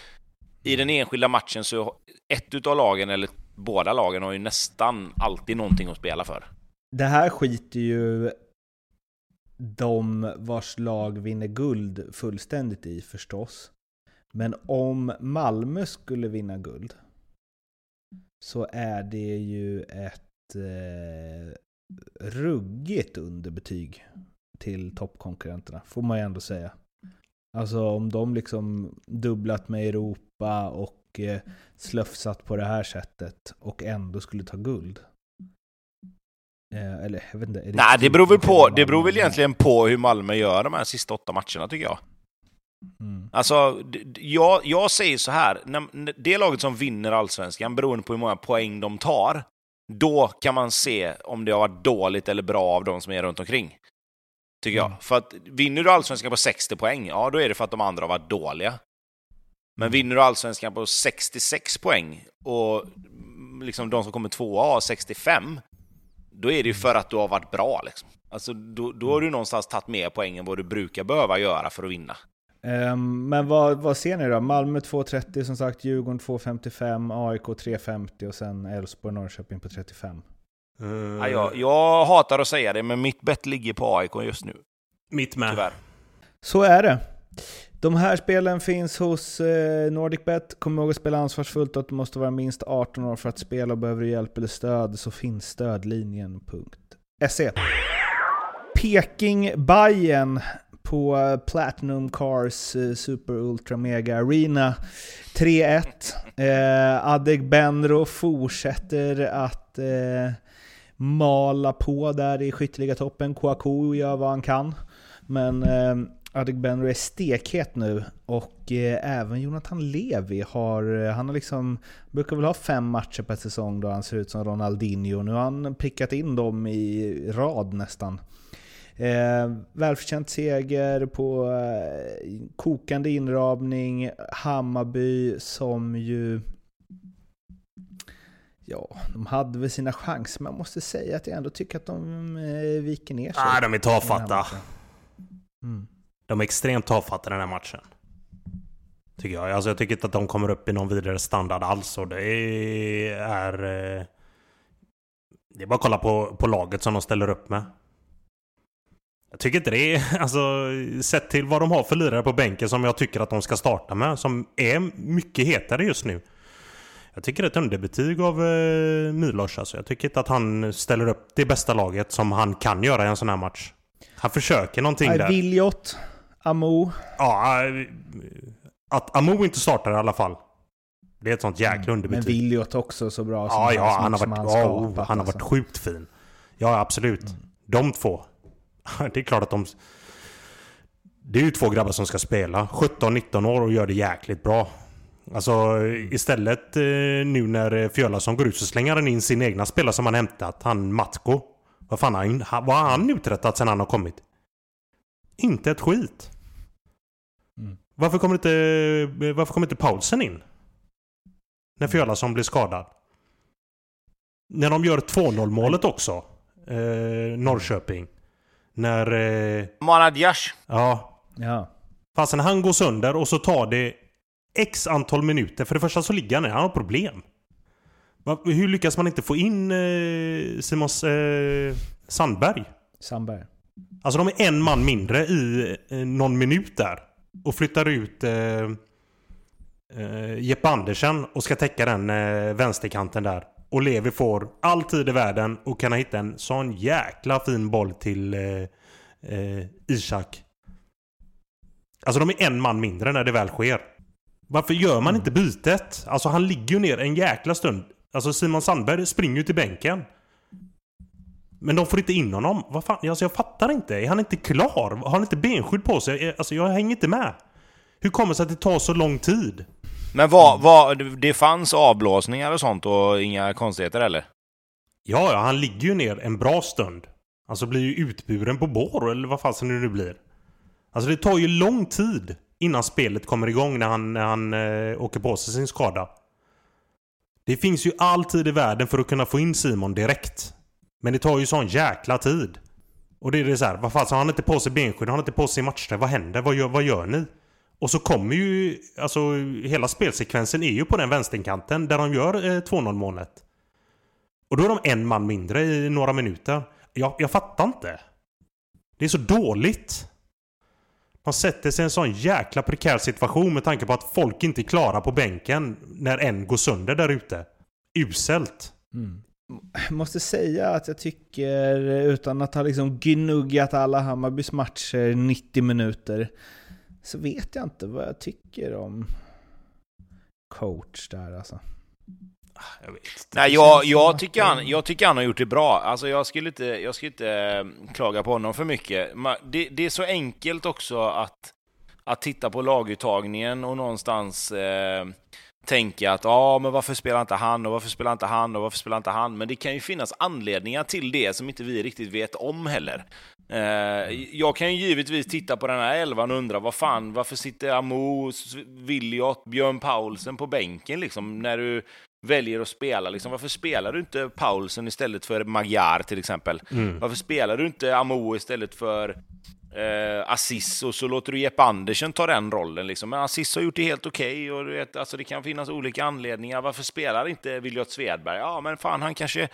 i den enskilda matchen så ett utav lagen, eller båda lagen, har ju nästan alltid någonting att spela för. Det här skiter ju de vars lag vinner guld fullständigt i förstås. Men om Malmö skulle vinna guld så är det ju ett eh, ruggigt underbetyg till toppkonkurrenterna, får man ju ändå säga. Alltså om de liksom dubblat med Europa och eh, slöfsat på det här sättet och ändå skulle ta guld. Eh, eller jag vet inte. är Nej, det beror väl på, det beror väl egentligen på hur Malmö gör de här sista åtta matcherna tycker jag. Mm. Alltså, jag, jag säger så här, när, när det laget som vinner allsvenskan, beroende på hur många poäng de tar, då kan man se om det har varit dåligt eller bra av de som är runt omkring. Tycker jag. Mm. För att vinner du allsvenskan på 60 poäng, ja då är det för att de andra har varit dåliga. Men Mm. vinner du allsvenskan på 66 poäng och mm, liksom de som kommer tvåa har 65, då är det ju för att du har varit bra. Liksom. Alltså, då, då har du någonstans tagit mer poäng än vad du brukar behöva göra för att vinna. Ehm, men vad, vad ser ni då? Malmö 2.30 som sagt, Djurgården 2.55, AIK 3.50 och sen Elfsborg Norrköping på 35. Uh, Ja, jag, jag hatar att säga det, men mitt bett ligger på AIK just nu, Mitt med. tyvärr. Så är det. De här spelen finns hos eh, NordicBet. Kom ihåg att spela ansvarsfullt och att du måste vara minst 18 år för att spela och behöver du hjälp eller stöd så finns stödlinjen.se. Peking Bayern på eh, Platinum Cars eh, Super Ultra Mega Arena. 3-1. Eh, Adegbenro fortsätter att eh, mala på där i skytteligatoppen. Kouakou gör vad han kan. Men eh, Adegbenro är stekhet nu och eh, även Jonathan Levi har, eh, han har liksom, brukar väl ha fem matcher per säsong då han ser ut som Ronaldinho. Nu har han prickat in dem i rad nästan. Eh, välförtjänt seger på eh, kokande inramning. Hammarby som ju... Ja, de hade väl sina chanser, men jag måste säga att jag ändå tycker att de eh, viker ner sig. Nej, de är tafatta. Mm. De är extremt tafatta den här matchen. Tycker jag. Alltså jag tycker inte att de kommer upp i någon vidare standard alls. Och det är... eh, Det är bara att kolla på, på laget som de ställer upp med. Jag tycker inte det är... Alltså, sett till vad de har för lirare på bänken som jag tycker att de ska starta med. Som är mycket hetare just nu. Jag tycker det är ett underbetyg av eh, Milos. Alltså. Jag tycker inte att han ställer upp det bästa laget som han kan göra i en sån här match. Han försöker någonting där. Viljot, Amo. Ja, eh, att Amo inte startar i alla fall. Det är ett sånt jäkla Mm. Men underbetyg. Viljot också så bra som Ja, ja, han har varit, han oh, han har varit alltså. sjukt fin. Ja, absolut. Mm. De två. Det är klart att de... Det är ju två grabbar som ska spela. 17-19 år och gör det jäkligt bra. Alltså Mm. istället eh, nu när eh, Fjölason går ut så slänger han in sin egna spelare som han hämtat. Han Matko. Vad fan har han, ha- vad har han uträttat sen han har kommit? Inte ett skit. Mm. Varför kommer inte, eh, varför kommer inte Paulsen in? När Fjölason blir skadad. När de gör 2-0 målet också. Eh, Norrköping. När... Eh, Manad Yash. ja. Ja. Fastän han går sönder och så tar det X antal minuter. För det första så ligger han ner. Han har problem. Hur lyckas man inte få in eh, Simons eh, Sandberg? Sandberg. Alltså de är en man mindre i eh, någon minut där. Och flyttar ut eh, eh, Jeppe Andersen och ska täcka den eh, vänsterkanten där. Och Levi får all tid i världen och kan hitta en sån jäkla fin boll till eh, eh, Ishak. Alltså de är en man mindre när det väl sker. Varför gör man inte bytet? Alltså han ligger ju ner en jäkla stund. Alltså Simon Sandberg springer ju till bänken. Men de får inte in honom. Vad fan? Alltså jag fattar inte. Är han inte klar? Har han inte benskydd på sig? Alltså jag hänger inte med. Hur kommer det sig att det tar så lång tid? Men vad, vad, det fanns avblåsningar och sånt och inga konstigheter eller? Ja, ja, han ligger ju ner en bra stund. Alltså blir ju utburen på bår eller vad fasen det nu blir. Alltså det tar ju lång tid innan spelet kommer igång när han, när han eh, åker på sig sin skada. Det finns ju all tid i världen för att kunna få in Simon direkt. Men det tar ju sån jäkla tid. Och det är det så här, vad fan, så har han inte på sig benskydd, har han inte på sig matchträ, vad händer? Vad gör, vad gör ni? Och så kommer ju, alltså hela spelsekvensen är ju på den vänsterkanten där de gör eh, 2-0 målet. Och då är de en man mindre i några minuter. Jag, jag fattar inte. Det är så dåligt. De sätter sig i en sån jäkla prekär situation med tanke på att folk inte är klara på bänken när en går sönder där ute. Uselt. Mm. Jag måste säga att jag tycker, utan att ha liksom gnuggat alla Hammarbys matcher 90 minuter, så vet jag inte vad jag tycker om coach där alltså. Jag vet inte. Nej, jag, jag, tycker han, jag tycker han har gjort det bra. Alltså, jag skulle inte, jag skulle inte eh, klaga på honom för mycket. Det, det är så enkelt också att, att titta på laguttagningen och någonstans eh, tänka att ja, men varför spelar inte han och varför spelar inte han och varför spelar inte han? Men det kan ju finnas anledningar till det som inte vi riktigt vet om heller. Eh, jag kan ju givetvis titta på den här elvan och undra vad fan, varför sitter Amo, Williot, Björn Paulsen på bänken liksom när du väljer att spela. Liksom, varför spelar du inte Paulsen istället för Magyar till exempel? Mm. Varför spelar du inte Amo istället för eh, Assis och så låter du Jeppe Andersen ta den rollen? Liksom. Men Assis har gjort det helt okej och du vet, alltså, det kan finnas olika anledningar. Varför spelar inte Williot Svedberg? Ja, men fan, han kanske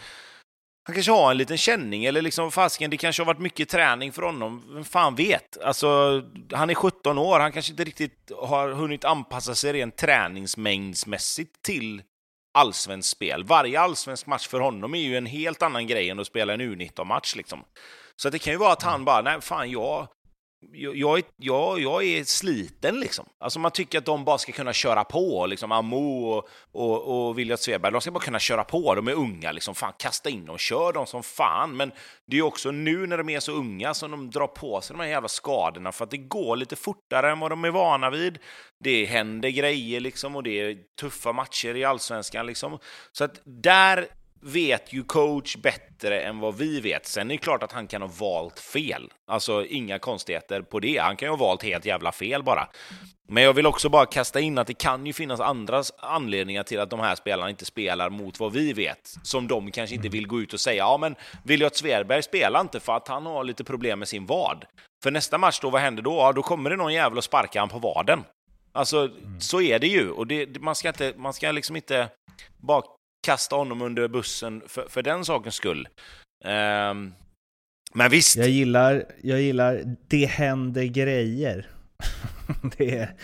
han kanske har en liten känning, eller liksom fasken, det kanske har varit mycket träning för honom. Vem fan vet? Alltså, han är 17 år, han kanske inte riktigt har hunnit anpassa sig rent träningsmängdsmässigt till allsvenskt spel. Varje allsvensk match för honom är ju en helt annan grej än att spela en U19-match. Liksom. Så det kan ju vara att han bara, nej fan jag, jag, jag, jag är sliten liksom. Alltså man tycker att de bara ska kunna köra på, liksom Amo och, och, och William Svedberg, de ska bara kunna köra på. De är unga, liksom. Fan, kasta in dem, kör dem som fan. Men det är också nu när de är så unga som de drar på sig de här jävla skadorna för att det går lite fortare än vad de är vana vid. Det händer grejer liksom och det är tuffa matcher i allsvenskan liksom. Så att där vet ju coach bättre än vad vi vet. Sen är det klart att han kan ha valt fel. Alltså inga konstigheter på det. Han kan ju ha valt helt jävla fel bara. Men jag vill också bara kasta in att det kan ju finnas andra anledningar till att de här spelarna inte spelar mot vad vi vet. Som de kanske inte vill gå ut och säga. Ja, men Viljot Sverberg spelar inte för att han har lite problem med sin vad. För nästa match då, vad händer då? Ja, då kommer det någon jävel och sparkar han på vaden. Alltså, så är det ju. Och det, man, ska inte, man ska liksom inte bara kasta honom under bussen för, för den sakens skull. Um, men visst. Jag gillar, jag gillar det händer grejer. det är,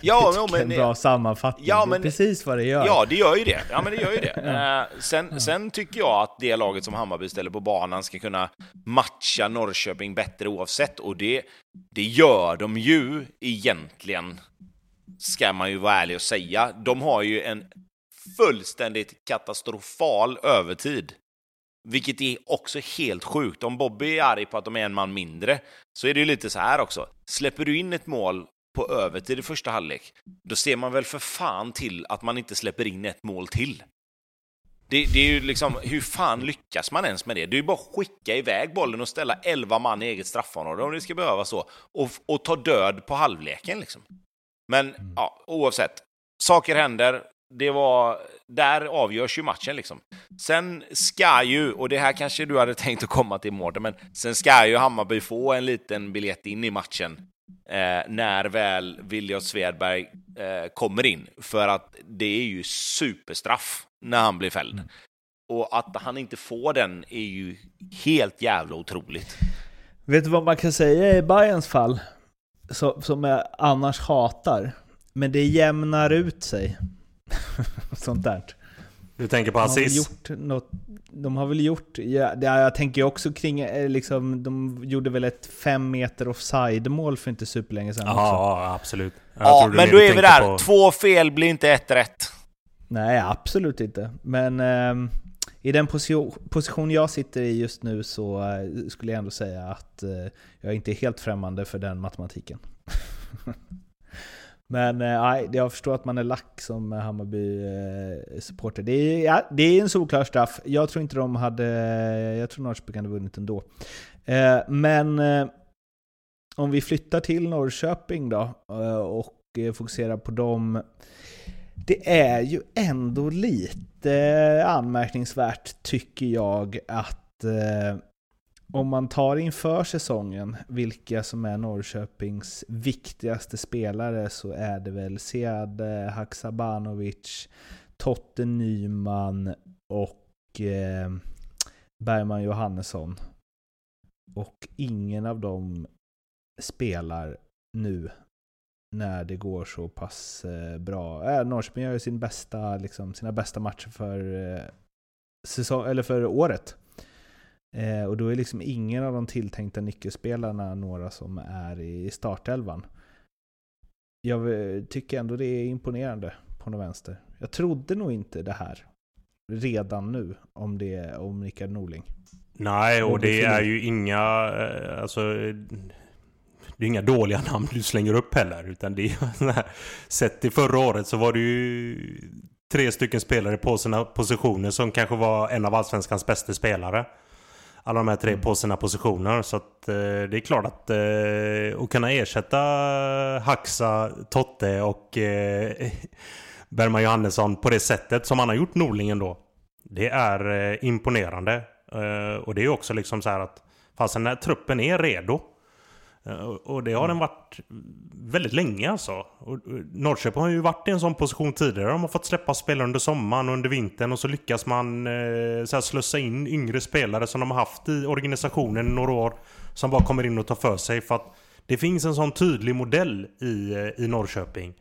ja, men, en bra sammanfattning. Ja, men, det är precis vad det gör. Ja, det gör ju det. Ja, men det gör ju det. uh, sen, sen tycker jag att det laget som Hammarby ställer på banan ska kunna matcha Norrköping bättre oavsett. Och det, det gör de ju egentligen, ska man ju vara ärlig och säga. De har ju en fullständigt katastrofal övertid. Vilket är också helt sjukt. Om Bobby är arg på att de är en man mindre, så är det ju lite så här också. Släpper du in ett mål på övertid i första halvlek, då ser man väl för fan till att man inte släpper in ett mål till. Det, det, är ju liksom, hur fan lyckas man ens med det? Det är ju bara att skicka iväg bollen och ställa 11 man i eget straffområde om det ska behöva så, och, och ta död på halvleken liksom. Men ja, oavsett, saker händer, det var, där avgörs ju matchen liksom. Sen ska ju, och det här kanske du hade tänkt att komma till Mårten, men sen ska ju Hammarby få en liten biljett in i matchen eh, när väl William Svedberg eh, kommer in. För att det är ju superstraff när han blir fälld. Mm. Och att han inte får den är ju helt jävla otroligt. Vet du vad man kan säga i Bayerns fall? Så, som jag annars hatar. Men det jämnar ut sig. Sånt där. Du tänker på Aziz? de har väl gjort, ja, jag tänker också kring, eh, liksom, de gjorde väl ett fem meter offside-mål för inte superlänge sedan Ja, absolut. Jag ja, men då är vi där. På... Två fel blir inte ett rätt. Nej, absolut inte. Men eh, i den position, position jag sitter i just nu så eh, skulle jag ändå säga att eh, jag inte är helt främmande för den matematiken. Men eh, nej, jag förstår att man är lack som eh, Hammarby-supporter. Eh, det, är, ja, det är en solklar straff. Jag tror inte de hade... Jag tror Norrköping hade vunnit ändå. Eh, men eh, om vi flyttar till Norrköping då eh, och fokuserar på dem. Det är ju ändå lite anmärkningsvärt, tycker jag, att om man tar inför säsongen vilka som är Norrköpings viktigaste spelare så är det väl Sead Haksabanovic, Totte Nyman och eh, Bergman Johannesson. Och ingen av dem spelar nu när det går så pass eh, bra. Äh, Norrköping gör ju sin bästa, liksom, sina bästa matcher för, eh, säsong, eller för året. Eh, och då är liksom ingen av de tilltänkta nyckelspelarna några som är i startelvan. Jag tycker ändå det är imponerande på något vänster. Jag trodde nog inte det här redan nu om, det, om Rickard Norling. Nej, och det är ju inga... Eh, alltså, det är inga dåliga namn du slänger upp heller. Utan det är Sett till förra året så var det ju tre stycken spelare på sina positioner som kanske var en av Allsvenskans bästa spelare alla de här tre mm. på sina positioner. Så att, eh, det är klart att eh, att kunna ersätta Haxa, Totte och eh, Bergman Johannesson på det sättet som han har gjort Norlingen då. Det är eh, imponerande. Eh, och det är också liksom så här att fast den här truppen är redo Eh, och det har den varit väldigt länge alltså. Och Norrköping har ju varit i en sån position tidigare. De har fått släppa spelare under sommaren och under vintern och så lyckas man eh, så här, slussa in yngre spelare som de har haft i organisationen i några år. Som bara kommer in och tar för sig. För att det finns en sån tydlig modell i, eh, i Norrköping.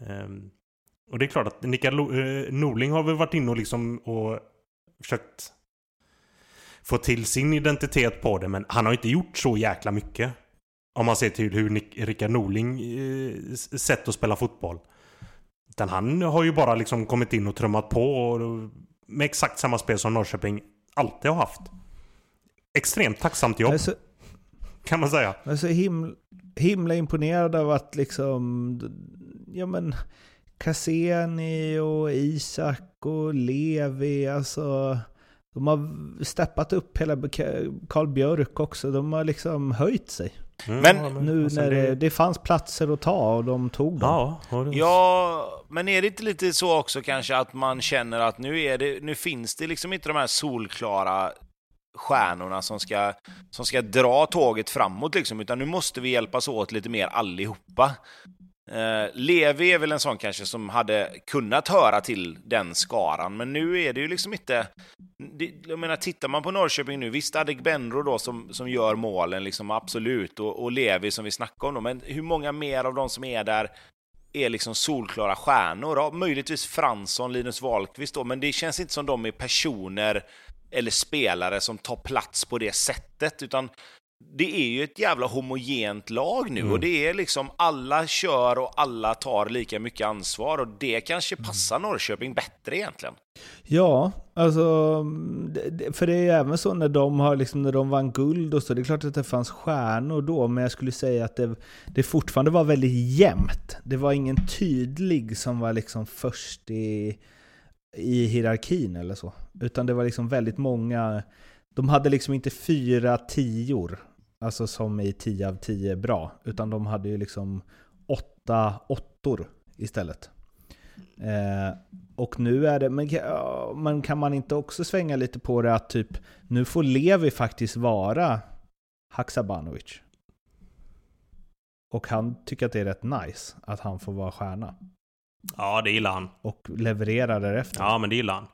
Ehm, och det är klart att Mikael Norling har väl varit inne och liksom och försökt få till sin identitet på det. Men han har inte gjort så jäkla mycket. Om man ser till hur Nick, Rickard Norling eh, sätt att spela fotboll. Utan han har ju bara liksom kommit in och trummat på och, med exakt samma spel som Norrköping alltid har haft. Extremt tacksamt jobb. Så, kan man säga. Jag är så himla, himla imponerad av att liksom... Ja men... Cassini och Isak och Levi, alltså... De har steppat upp hela Karl Björk också. De har liksom höjt sig. Mm, men nu alltså när det, det, fanns platser att ta och de tog dem. Ja, ja, men är det inte lite så också kanske att man känner att nu, är det, nu finns det liksom inte de här solklara stjärnorna som ska, som ska dra tåget framåt liksom, utan nu måste vi hjälpas åt lite mer allihopa. Eh, Levi är väl en sån kanske som hade kunnat höra till den skaran, men nu är det ju liksom inte... Det, jag menar, tittar man på Norrköping nu, visst Adegbenro då som, som gör målen, liksom absolut, och, och Levi som vi snackade om då, men hur många mer av de som är där är liksom solklara stjärnor? Ja, möjligtvis Fransson, Linus Wahlqvist då, men det känns inte som de är personer eller spelare som tar plats på det sättet, utan det är ju ett jävla homogent lag nu mm. och det är liksom alla kör och alla tar lika mycket ansvar och det kanske mm. passar Norrköping bättre egentligen. Ja, alltså för det är ju även så när de, har liksom, när de vann guld och så, det är klart att det fanns stjärnor då, men jag skulle säga att det, det fortfarande var väldigt jämnt. Det var ingen tydlig som var liksom först i, i hierarkin eller så, utan det var liksom väldigt många de hade liksom inte fyra tior Alltså som i 10 av 10 bra. Utan de hade ju liksom åtta åttor istället. Eh, och nu är det, men, men kan man inte också svänga lite på det att typ nu får Levi faktiskt vara Haksabanovic. Och han tycker att det är rätt nice att han får vara stjärna. Ja, det gillar han. Och leverera därefter. Ja, men det gillar han.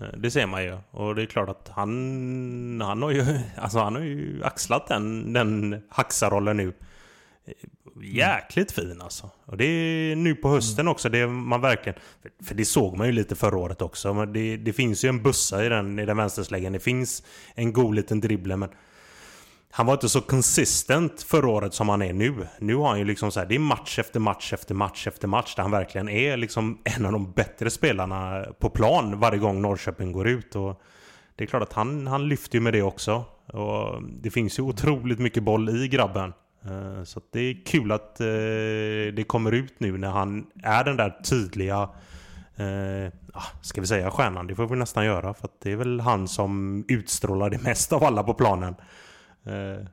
Eh, det ser man ju. Och det är klart att han, han, har, ju, alltså han har ju axlat den, den haxarollen nu. Eh, jäkligt fin alltså. Och det är nu på hösten också. Det man verkligen... För det såg man ju lite förra året också. Men det, det finns ju en bussa i den, i den vänstersläggen. Det finns en god liten dribbler. Men han var inte så konsistent förra året som han är nu. Nu har han ju liksom så här, det är match efter match efter match efter match där han verkligen är liksom en av de bättre spelarna på plan varje gång Norrköping går ut. Och det är klart att han, han lyfter ju med det också. Och det finns ju otroligt mycket boll i grabben. Eh, så det är kul att eh, det kommer ut nu när han är den där tydliga Eh, ah, ska vi säga stjärnan? Det får vi nästan göra för att det är väl han som utstrålar det mest av alla på planen. Mm.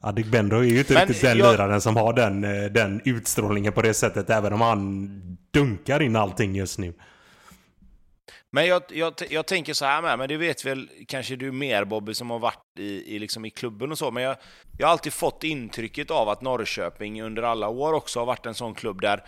Adegbenro är ju inte Men riktigt den jag... liraren som har den, eh, den utstrålningen på det sättet, även om han dunkar in allting just nu. Men jag, jag, jag tänker så här med, men det vet väl kanske du mer Bobby som har varit i, i, liksom i klubben och så, men jag, jag har alltid fått intrycket av att Norrköping under alla år också har varit en sån klubb där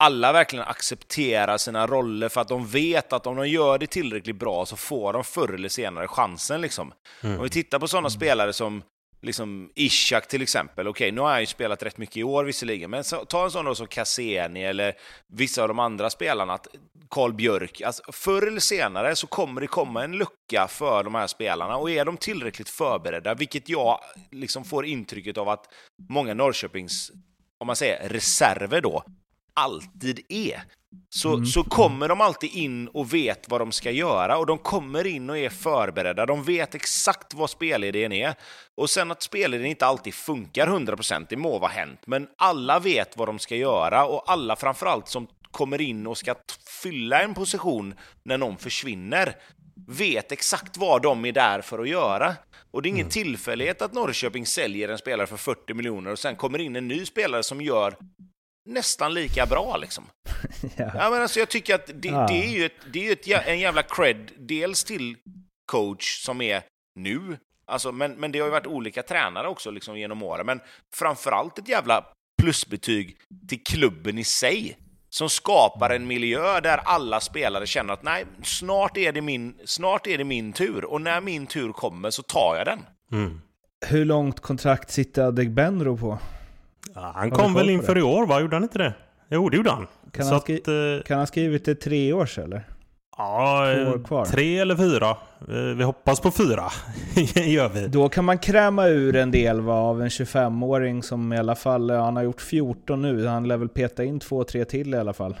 alla verkligen accepterar sina roller för att de vet att om de gör det tillräckligt bra så får de förr eller senare chansen. Liksom. Mm. Om vi tittar på sådana mm. spelare som liksom Ishak till exempel. Okej, okay, nu har han ju spelat rätt mycket i år visserligen, men så, ta en sån då som Cassini eller vissa av de andra spelarna, Karl Björk. Alltså, förr eller senare så kommer det komma en lucka för de här spelarna och är de tillräckligt förberedda, vilket jag liksom får intrycket av att många Norrköpings om man säger reserver då, alltid är, så, mm. så kommer de alltid in och vet vad de ska göra och de kommer in och är förberedda. De vet exakt vad spelidén är. Och sen att spelidén inte alltid funkar 100%, det må vara hänt, men alla vet vad de ska göra och alla framförallt som kommer in och ska fylla en position när någon försvinner vet exakt vad de är där för att göra. Och det är ingen mm. tillfällighet att Norrköping säljer en spelare för 40 miljoner och sen kommer in en ny spelare som gör nästan lika bra liksom. ja. ja. men alltså, jag tycker att det, ja. det är ju, ett, det är ett, en jävla cred, dels till coach som är nu, alltså, men, men det har ju varit olika tränare också liksom, genom åren, men framförallt ett jävla plusbetyg till klubben i sig som skapar en miljö där alla spelare känner att nej, snart är det min, snart är det min tur och när min tur kommer så tar jag den. Mm. Hur långt kontrakt sitter Adegbenro på? Ja, han kom väl inför i år va? Gjorde han inte det? Jo, det gjorde han. Kan, han, skri att, kan han skrivit det tre år eller? Ja, kvar. tre eller fyra. Eh, Vi hoppas på fyra. gör vi. Då kan man kräma ur en del va, av en 25-åring som i alla fall, han har gjort 14 nu, han lär väl peta in två, tre till i alla fall.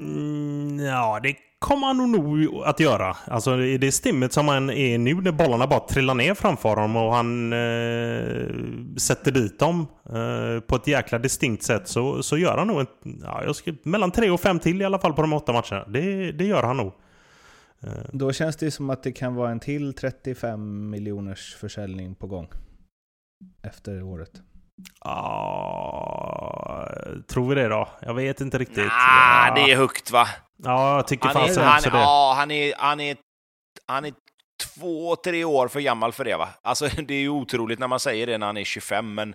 Mm, ja, det kommer han nog att göra. Alltså i det stimmet som han är nu när bollarna bara trillar ner framför honom och han eh, sätter dit dem eh, på ett jäkla distinkt sätt så, så gör han nog ett, ja, jag ska, mellan tre och fem till i alla fall på de åtta matcherna. Det, det gör han nog. Eh. Då känns det som att det kan vara en till 35 miljoners försäljning på gång. Efter året. Ja, tror vi det då? Jag vet inte riktigt. Ah, ja. det är högt va? Ja, jag tycker Han är, fasen han, också det. ja, han, är, han, är, han är två, tre år för gammal för det va? Alltså det är ju otroligt när man säger det när han är 25, men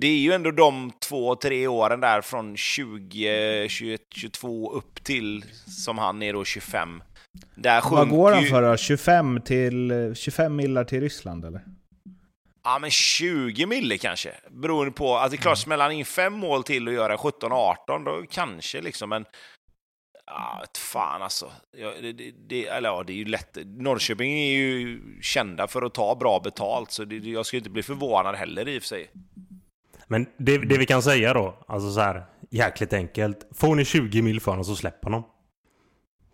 det är ju ändå de två, tre åren där från 20, 21, 22 upp till som han är då 25. Där Vad går han för då? 25, till, 25 millar till Ryssland eller? Ja, men 20 mille kanske. Beroende på, alltså det är klart, smäller han in fem mål till och gör en 17-18, då kanske liksom, men... Ja, fan alltså. Ja, det, det, det, eller ja, det är ju lätt. Norrköping är ju kända för att ta bra betalt, så det, jag skulle inte bli förvånad heller i och för sig. Men det, det vi kan säga då, alltså så här, jäkligt enkelt. Får ni 20 mil för honom så släpp honom.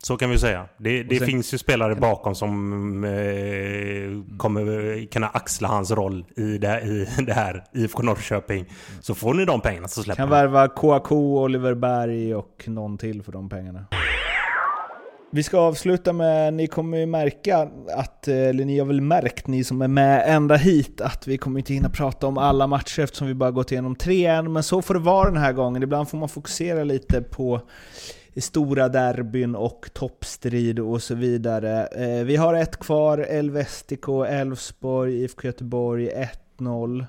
Så kan vi säga. Det, det sen- finns ju spelare bakom som eh, kommer kunna axla hans roll i det, i det här IFK Norrköping. Så får ni de pengarna så släpper Kan värva KAK, Oliver Berg och någon till för de pengarna. Vi ska avsluta med, ni kommer ju märka att, eller ni har väl märkt ni som är med ända hit, att vi kommer inte hinna prata om alla matcher eftersom vi bara gått igenom tre än, men så får det vara den här gången. Ibland får man fokusera lite på stora derbyn och toppstrid och så vidare. Eh, vi har ett kvar, Elvestico, Elfsborg, IFK Göteborg 1-0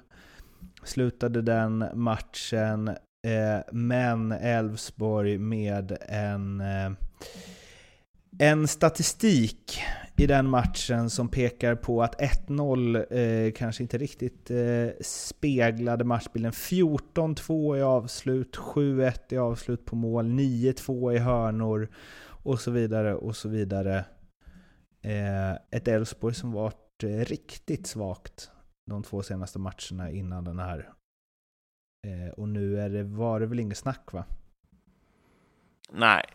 slutade den matchen, eh, men Elfsborg med en, eh, en statistik i den matchen som pekar på att 1-0 eh, kanske inte riktigt eh, speglade matchbilden. 14-2 i avslut, 7-1 i avslut på mål, 9-2 i hörnor och så vidare och så vidare. Eh, ett Elfsborg som varit eh, riktigt svagt de två senaste matcherna innan den här. Eh, och nu är det, var det väl inget snack va? Nej.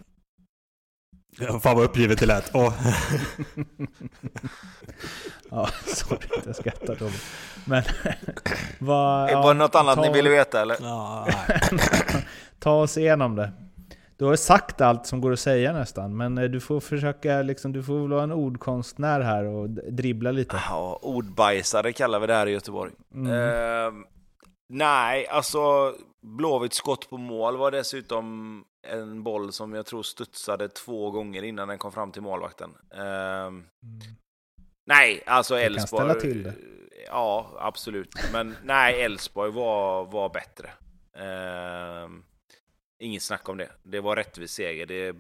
Fan vad uppgivet det lät. Åh. ja, sorry att jag skrattar Robin. Men vad... Ja, var det något annat ta, ni ville veta eller? Ja. Ta oss igenom det. Du har sagt allt som går att säga nästan, men eh, du får försöka liksom, du får väl vara en ordkonstnär här och dribbla lite. Ja, ordbajsare kallar vi det här i Göteborg. Mm. Ehm, nej, alltså Blåvitts skott på mål var dessutom en boll som jag tror studsade två gånger innan den kom fram till målvakten. Ehm, nej, alltså kan Elfsborg... ställa till det. Ja, absolut. Men nej, Elfsborg var, var bättre. Ehm, inget snack om det. Det var rättvis seger. Det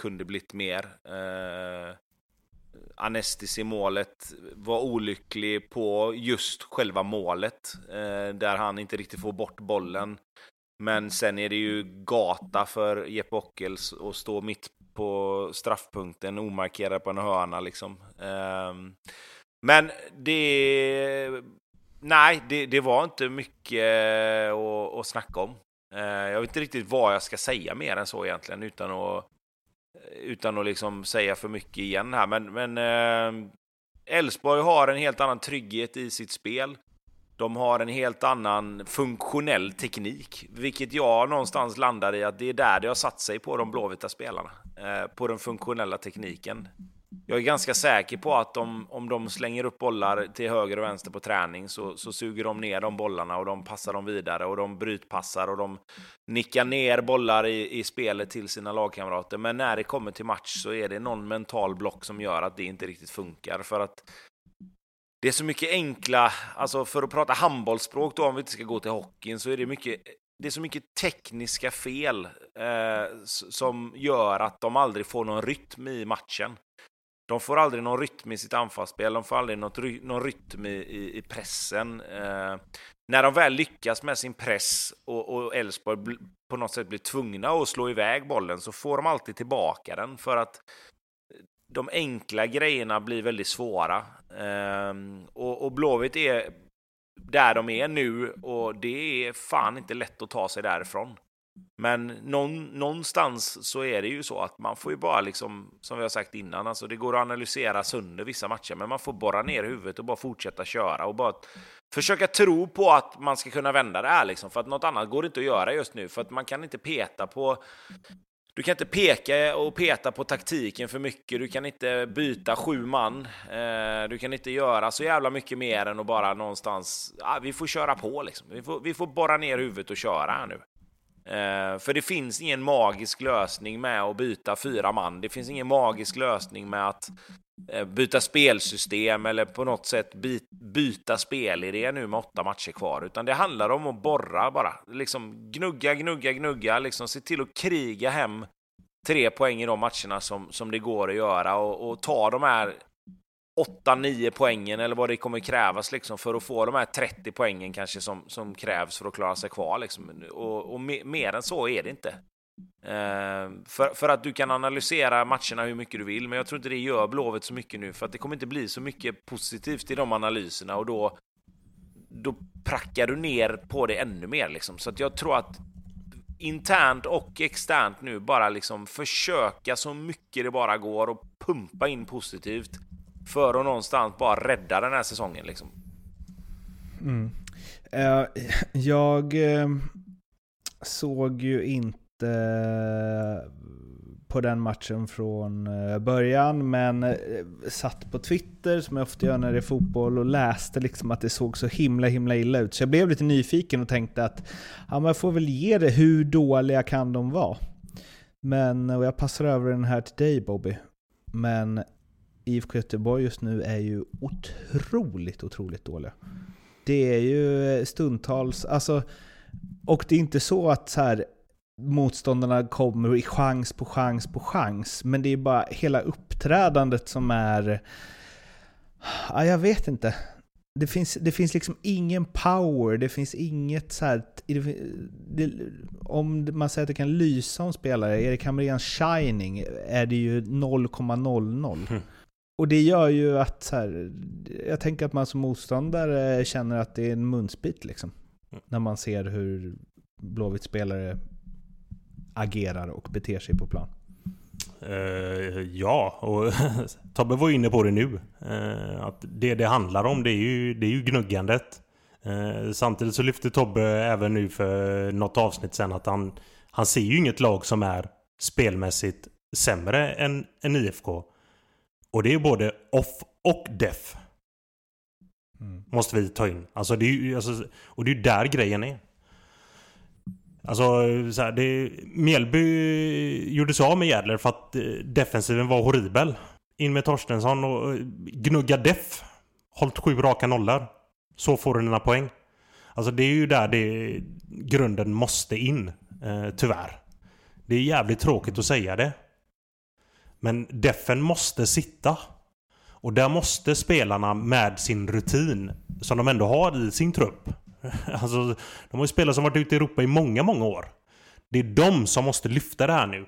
kunde blivit mer. Uh, Anestis i målet var olycklig på just själva målet, eh, där han inte riktigt får bort bollen. Men sen är det ju gata för Jeppe Ockels att stå mitt på straffpunkten omarkerad på en hörna liksom. Ehm, men det... Nej, det, det var inte mycket att, att snacka om. Ehm, jag vet inte riktigt vad jag ska säga mer än så egentligen utan att utan att liksom säga för mycket igen här. Men, men ehm, Elfsborg har en helt annan trygghet i sitt spel. De har en helt annan funktionell teknik, vilket jag någonstans landar i att det är där det har satt sig på de blåvita spelarna. Eh, på den funktionella tekniken. Jag är ganska säker på att de, om de slänger upp bollar till höger och vänster på träning så, så suger de ner de bollarna och de passar dem vidare och de brytpassar och de nickar ner bollar i, i spelet till sina lagkamrater. Men när det kommer till match så är det någon mental block som gör att det inte riktigt funkar. För att det är så mycket enkla, alltså för att prata handbollsspråk då, om vi inte ska gå till hockeyn, så är det mycket det är så mycket tekniska fel eh, som gör att de aldrig får någon rytm i matchen. De får aldrig någon rytm i sitt anfallsspel, de får aldrig något ry någon rytm i, i, i pressen. Eh, när de väl lyckas med sin press och och Elfsborg på något sätt blir tvungna att slå iväg bollen så får de alltid tillbaka den för att de enkla grejerna blir väldigt svåra. Ehm, och, och Blåvitt är där de är nu och det är fan inte lätt att ta sig därifrån. Men någon, någonstans så är det ju så att man får ju bara liksom, som vi har sagt innan, alltså det går att analysera sönder vissa matcher, men man får borra ner huvudet och bara fortsätta köra och bara försöka tro på att man ska kunna vända det här liksom, för att något annat går inte att göra just nu, för att man kan inte peta på du kan inte peka och peta på taktiken för mycket. Du kan inte byta sju man. Eh, du kan inte göra så jävla mycket mer än att bara någonstans... Ja, vi får köra på liksom. Vi får, vi får borra ner huvudet och köra här nu. Eh, för det finns ingen magisk lösning med att byta fyra man. Det finns ingen magisk lösning med att eh, byta spelsystem eller på något sätt by byta spelidé nu med åtta matcher kvar. Utan det handlar om att borra bara. Liksom gnugga, gnugga, gnugga. Liksom se till att kriga hem tre poäng i de matcherna som, som det går att göra och, och ta de här 8-9 poängen eller vad det kommer krävas liksom för att få de här 30 poängen kanske som, som krävs för att klara sig kvar. Liksom. Och, och mer än så är det inte. Eh, för, för att du kan analysera matcherna hur mycket du vill, men jag tror inte det gör Blåvitt så mycket nu, för att det kommer inte bli så mycket positivt i de analyserna och då, då prackar du ner på det ännu mer. Liksom. Så att jag tror att internt och externt nu bara liksom försöka så mycket det bara går och pumpa in positivt för att någonstans bara rädda den här säsongen. Liksom. Mm. Uh, jag uh, såg ju inte på den matchen från eh, början, men satt på Twitter, som jag ofta gör när det är fotboll, och läste liksom att det såg så himla himla illa ut. Så jag blev lite nyfiken och tänkte att ja, man får väl ge det, hur dåliga kan de vara? Men, och jag passar över den här till dig Bobby. Men IFK Göteborg just nu är ju otroligt, otroligt dåliga. Det är ju eh, stundtals, alltså, och det är inte så att så här, motståndarna kommer i chans på chans på chans, men det är bara hela uppträdandet som är... Ja, jag vet inte. Det finns, det finns liksom ingen power, det finns inget så här, det, det, Om man säger att det kan lysa om spelare, Erik Hamréns shining, är det ju 0,00. Mm. Och det gör ju att så här, jag tänker att man som motståndare känner att det är en munsbit liksom. Mm. När man ser hur Blåvitt spelare agerar och beter sig på plan. Uh, ja, och Tobbe var inne på det nu. Uh, att det det handlar om det är ju, det är ju gnuggandet. Uh, samtidigt så lyfter Tobbe även nu för något avsnitt sen att han, han ser ju inget lag som är spelmässigt sämre än, än IFK. Och det är både off och def. Mm. Måste vi ta in. Alltså det är ju, alltså, och det är ju där grejen är. Alltså, så här, det, Mjällby gjorde sig av med Jädler för att eh, defensiven var horribel. In med Torstensson och eh, gnugga def. Hållt sju raka nollor. Så får du dina poäng. Alltså det är ju där det, grunden måste in. Eh, tyvärr. Det är jävligt tråkigt att säga det. Men defen måste sitta. Och där måste spelarna med sin rutin, som de ändå har i sin trupp. Alltså, de har ju spelare som varit ute i Europa i många, många år. Det är de som måste lyfta det här nu.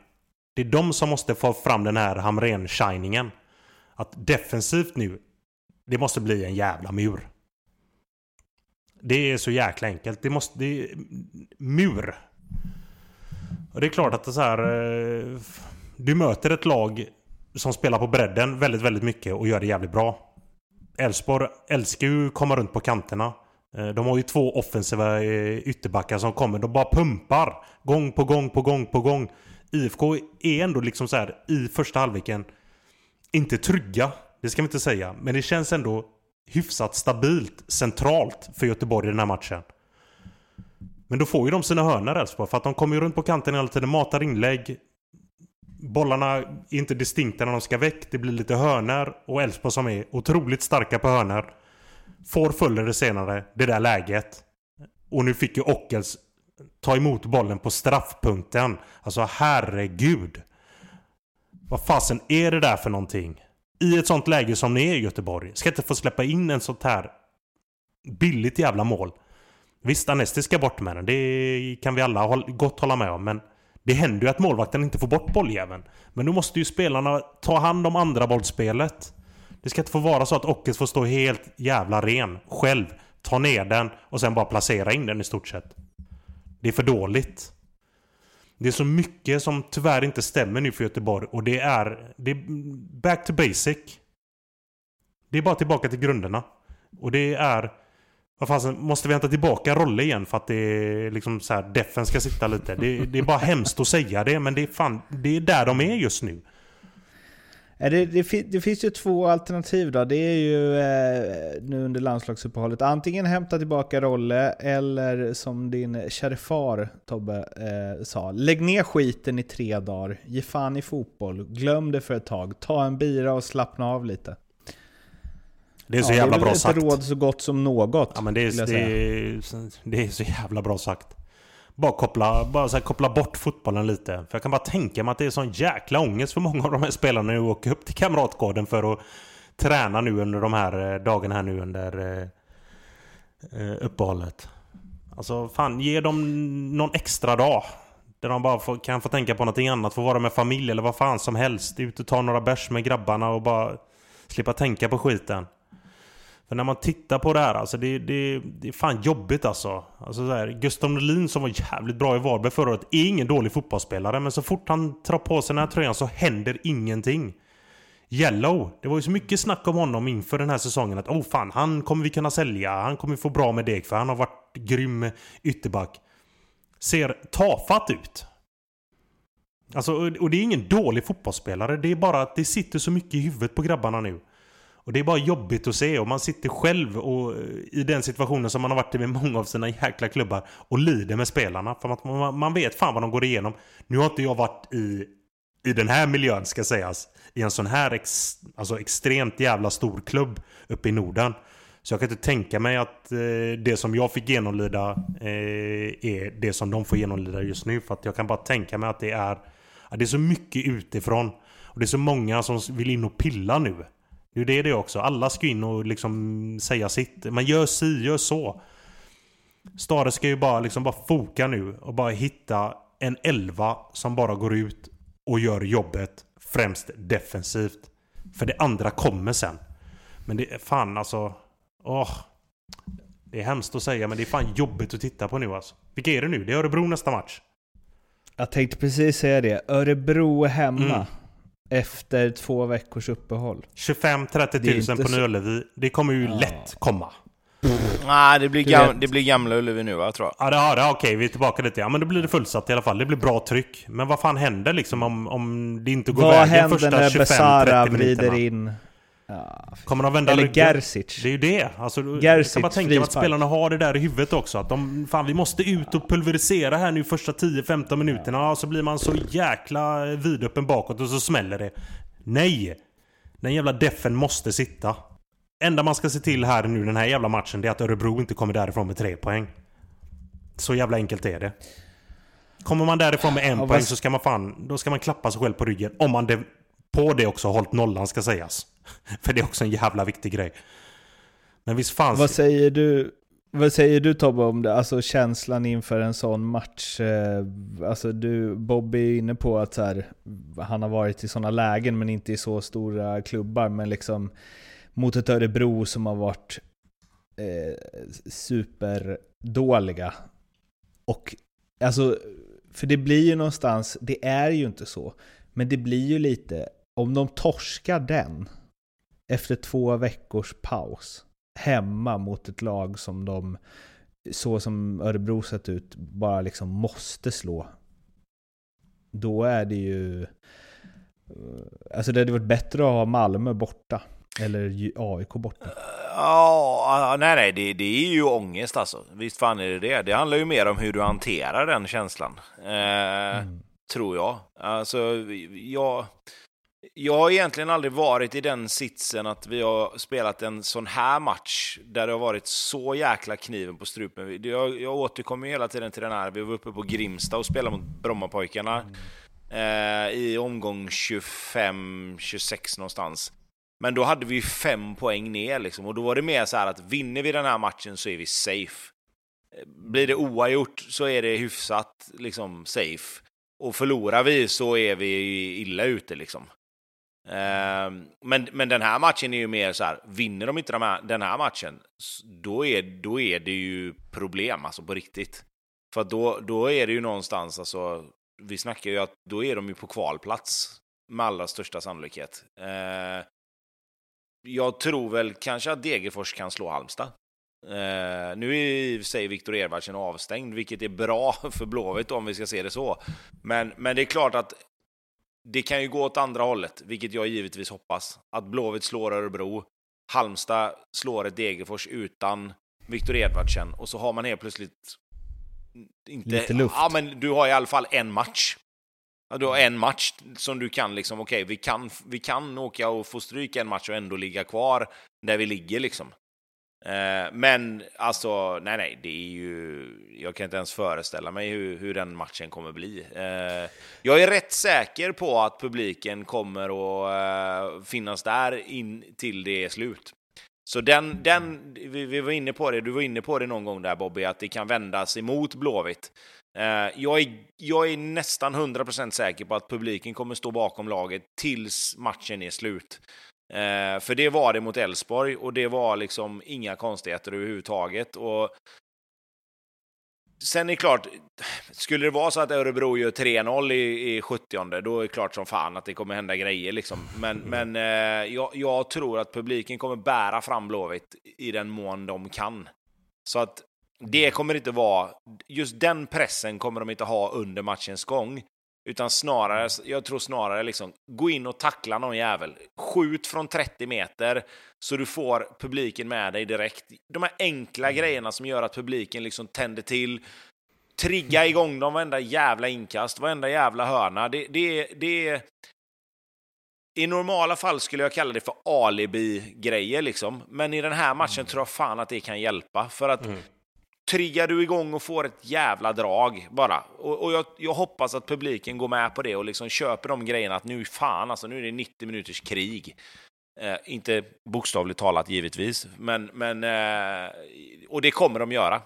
Det är de som måste få fram den här Hamrén-shiningen. Att defensivt nu, det måste bli en jävla mur. Det är så jäkla enkelt. Det måste... Det är, mur. Och det är klart att det så här... Eh, du möter ett lag som spelar på bredden väldigt, väldigt mycket och gör det jävligt bra. Elfsborg älskar ju att komma runt på kanterna. Eh, de har ju två offensiva eh, ytterbackar som kommer. De bara pumpar. Gång på gång på gång på gång. IFK är ändå liksom så här i första halvleken inte trygga. Det ska vi inte säga. Men det känns ändå hyfsat stabilt centralt för Göteborg i den här matchen. Men då får ju de sina hörnor Elfsborg. För att de kommer ju runt på kanten hela tiden. Matar inlägg bollarna är inte distinkta när de ska väck. Det blir lite hörner och Elfsborg som är otroligt starka på hörner får fuller det senare det där läget. Och nu fick ju Ockels ta emot bollen på straffpunkten. Alltså herregud. Vad fasen är det där för någonting? I ett sånt läge som ni är i Göteborg. Ska inte få släppa in en sånt här billigt jävla mål. Visst, Anesti ska bort med den. Det kan vi alla gott hålla med om. Men det händer ju att målvakten inte får bort bolljäveln. Men då måste ju spelarna ta hand om andra bollspelet. Det ska inte få vara så att Ockes får stå helt jävla ren själv. Ta ner den och sen bara placera in den i stort sett. Det är för dåligt. Det är så mycket som tyvärr inte stämmer nu för Göteborg och det är... Det är back to basic. Det är bara tillbaka till grunderna. Och det är... Vad fasen, måste vi hämta tillbaka Rolle igen för att det är liksom så här, defen ska sitta lite? Det, det är bara hemskt att säga det, men det är fan, det är där de är just nu. Det, det, det, finns ju två alternativ då. Det är ju eh, nu under landslagsuppehållet. Antingen hämta tillbaka Rolle eller som din käre far Tobbe eh, sa. Lägg ner skiten i tre dagar. Ge fan i fotboll. Glöm det för ett tag. Ta en bira och slappna av lite. Det är så ja, jävla bra sagt. Det är ett råd så gott som något. Ja, men det, är, det, är, det är så jävla bra sagt. Bara koppla, bara så koppla bort fotbollen lite. För jag kan bara tänka mig att det är sån jäkla ångest för många av de här spelarna nu åka upp till Kamratgården för att träna nu under de här eh, dagarna här nu under eh, eh, uppehållet. Alltså fan, ge dem någon extra dag. Där de bara får, kan få tänka på någonting annat, få vara med familj eller vad fan som helst. Ut och ta några bärs med grabbarna och bara slippa tänka på skiten. För när man tittar på det här, alltså det, det, det är fan jobbigt alltså. alltså så här, Gustav Norlin som var jävligt bra i Varberg förra året är ingen dålig fotbollsspelare. Men så fort han tar på sig den här tröjan så händer ingenting. Yellow, det var ju så mycket snack om honom inför den här säsongen. Att oh fan, han kommer vi kunna sälja. Han kommer få bra med deg för han har varit grym ytterback. Ser tafatt ut. Alltså, och det är ingen dålig fotbollsspelare. Det är bara att det sitter så mycket i huvudet på grabbarna nu. Och det är bara jobbigt att se och man sitter själv och, eh, i den situationen som man har varit i med många av sina jäkla klubbar och lider med spelarna. För att man, man vet fan vad de går igenom. Nu har inte jag varit i, i den här miljön ska sägas. I en sån här ex, alltså extremt jävla stor klubb uppe i Norden. Så jag kan inte tänka mig att eh, det som jag fick genomlida eh, är det som de får genomlida just nu. För att jag kan bara tänka mig att det är, att det är så mycket utifrån. Och det är så många som vill in och pilla nu. Det är det det också. Alla ska in och liksom säga sitt. Man gör si, gör så. Stare ska ju bara liksom bara foka nu och bara hitta en elva som bara går ut och gör jobbet främst defensivt. För det andra kommer sen. Men det är fan alltså... Åh. Det är hemskt att säga men det är fan jobbigt att titta på nu alltså. Vilka är det nu? Det är Örebro nästa match. Jag tänkte precis säga det. Örebro är hemma. Mm. Efter två veckors uppehåll. 25-30 tusen på Nya Ullevi. Det kommer ju ja. lätt komma. Nej, det blir, gam det blir gamla Ullevi nu va, tror jag. Ja, det, ja, det, okej, vi är tillbaka lite. Ja, men då blir det fullsatt i alla fall. Det blir bra tryck. Men vad fan händer liksom om, om det inte går vad vägen första 25-30 minuterna? Vad händer när Besara vrider in Ja, Kommer de vända Eller Gersic. Det är ju det. Alltså, Gersic, jag kan bara tänka mig att spelarna har det där i huvudet också. Att de, fan vi måste ut och pulverisera här nu första 10-15 minuterna. Ja. Så blir man så jäkla vidöppen bakåt och så smäller det. Nej! Den jävla defen måste sitta. Enda man ska se till här nu den här jävla matchen det är att Örebro inte kommer därifrån med tre poäng. Så jävla enkelt är det. Kommer man därifrån med en ja, poäng så ska man fan... Då ska man klappa sig själv på ryggen. Om man de, på det också hållit nollan ska sägas. För det är också en jävla viktig grej. Men visst fanns Vad säger du, vad säger du Tobbe om det? Alltså känslan inför en sån match. Eh, alltså du, Bobby är inne på att så här, han har varit i sådana lägen men inte i så stora klubbar. Men liksom mot ett Örebro som har varit eh, superdåliga. Och alltså, för det blir ju någonstans, det är ju inte så. Men det blir ju lite, om de torskar den efter två veckors paus hemma mot ett lag som de, så som Örebro sett ut, bara liksom måste slå. Då är det ju... Alltså det hade varit bättre att ha Malmö borta. Eller AIK borta. Ja, nej, nej, det, det är ju ångest alltså. Visst fan är det det. Det handlar ju mer om hur du hanterar den känslan. Eh, mm. Tror jag. Alltså, jag... Jag har egentligen aldrig varit i den sitsen att vi har spelat en sån här match där det har varit så jäkla kniven på strupen. Jag, jag återkommer hela tiden till den här, vi var uppe på Grimsta och spelade mot Brommapojkarna mm. eh, i omgång 25-26 någonstans. Men då hade vi fem poäng ner liksom, och då var det mer så här att vinner vi den här matchen så är vi safe. Blir det oavgjort så är det hyfsat liksom safe. och förlorar vi så är vi illa ute liksom. Ehm, men, men den här matchen är ju mer så här, vinner de inte de här, den här matchen, då är, då är det ju problem, alltså på riktigt. För då, då är det ju någonstans, alltså, vi snackar ju att då är de ju på kvalplats med allra största sannolikhet. Eh, jag tror väl kanske att Degerfors kan slå Halmstad. Eh, nu är i och för sig Viktor Edvardsen avstängd, vilket är bra för Blåvitt om vi ska se det så. Men, men det är klart att det kan ju gå åt andra hållet, vilket jag givetvis hoppas. Att Blåvitt slår Örebro, Halmstad slår ett Degerfors utan Viktor Edvardsen och så har man helt plötsligt inte... Lite luft. Ja, men du har i alla fall en match. Du har en match som du kan liksom, okej, okay, vi, kan, vi kan åka och få stryk en match och ändå ligga kvar där vi ligger liksom. Eh, men alltså, nej, nej, det är ju... Jag kan inte ens föreställa mig hur, hur den matchen kommer bli. Eh, jag är rätt säker på att publiken kommer att eh, finnas där in till det är slut. Så den, den vi, vi, var inne på det, du var inne på det någon gång där Bobby, att det kan vändas emot Blåvitt. Eh, jag är, jag är nästan 100% säker på att publiken kommer stå bakom laget tills matchen är slut. Eh, för det var det mot Elfsborg och det var liksom inga konstigheter överhuvudtaget. Och Sen är det klart, skulle det vara så att Örebro gör 3-0 i, i 70 då är det klart som fan att det kommer hända grejer. Liksom. Men, mm. men eh, jag, jag, tror att publiken kommer bära fram Blåvitt i den mån de kan. Så att det kommer inte vara, just den pressen kommer de inte ha under matchens gång. Utan snarare, jag tror snarare liksom, gå in och tackla någon jävel. Skjut från 30 meter så du får publiken med dig direkt. De här enkla mm. grejerna som gör att publiken liksom tänder till. Trigga igång dem varenda jävla inkast, varenda jävla hörna. Det, det, det i normala fall skulle jag kalla det för alibi-grejer, liksom. men i den här matchen mm. tror jag fan att det kan hjälpa. För att mm triggar du igång och får ett jävla drag bara. Och, och jag, jag, hoppas att publiken går med på det och liksom köper de grejerna att nu fan, alltså nu är det 90 minuters krig. Eh, inte bokstavligt talat givetvis, men, men eh, och det kommer de göra.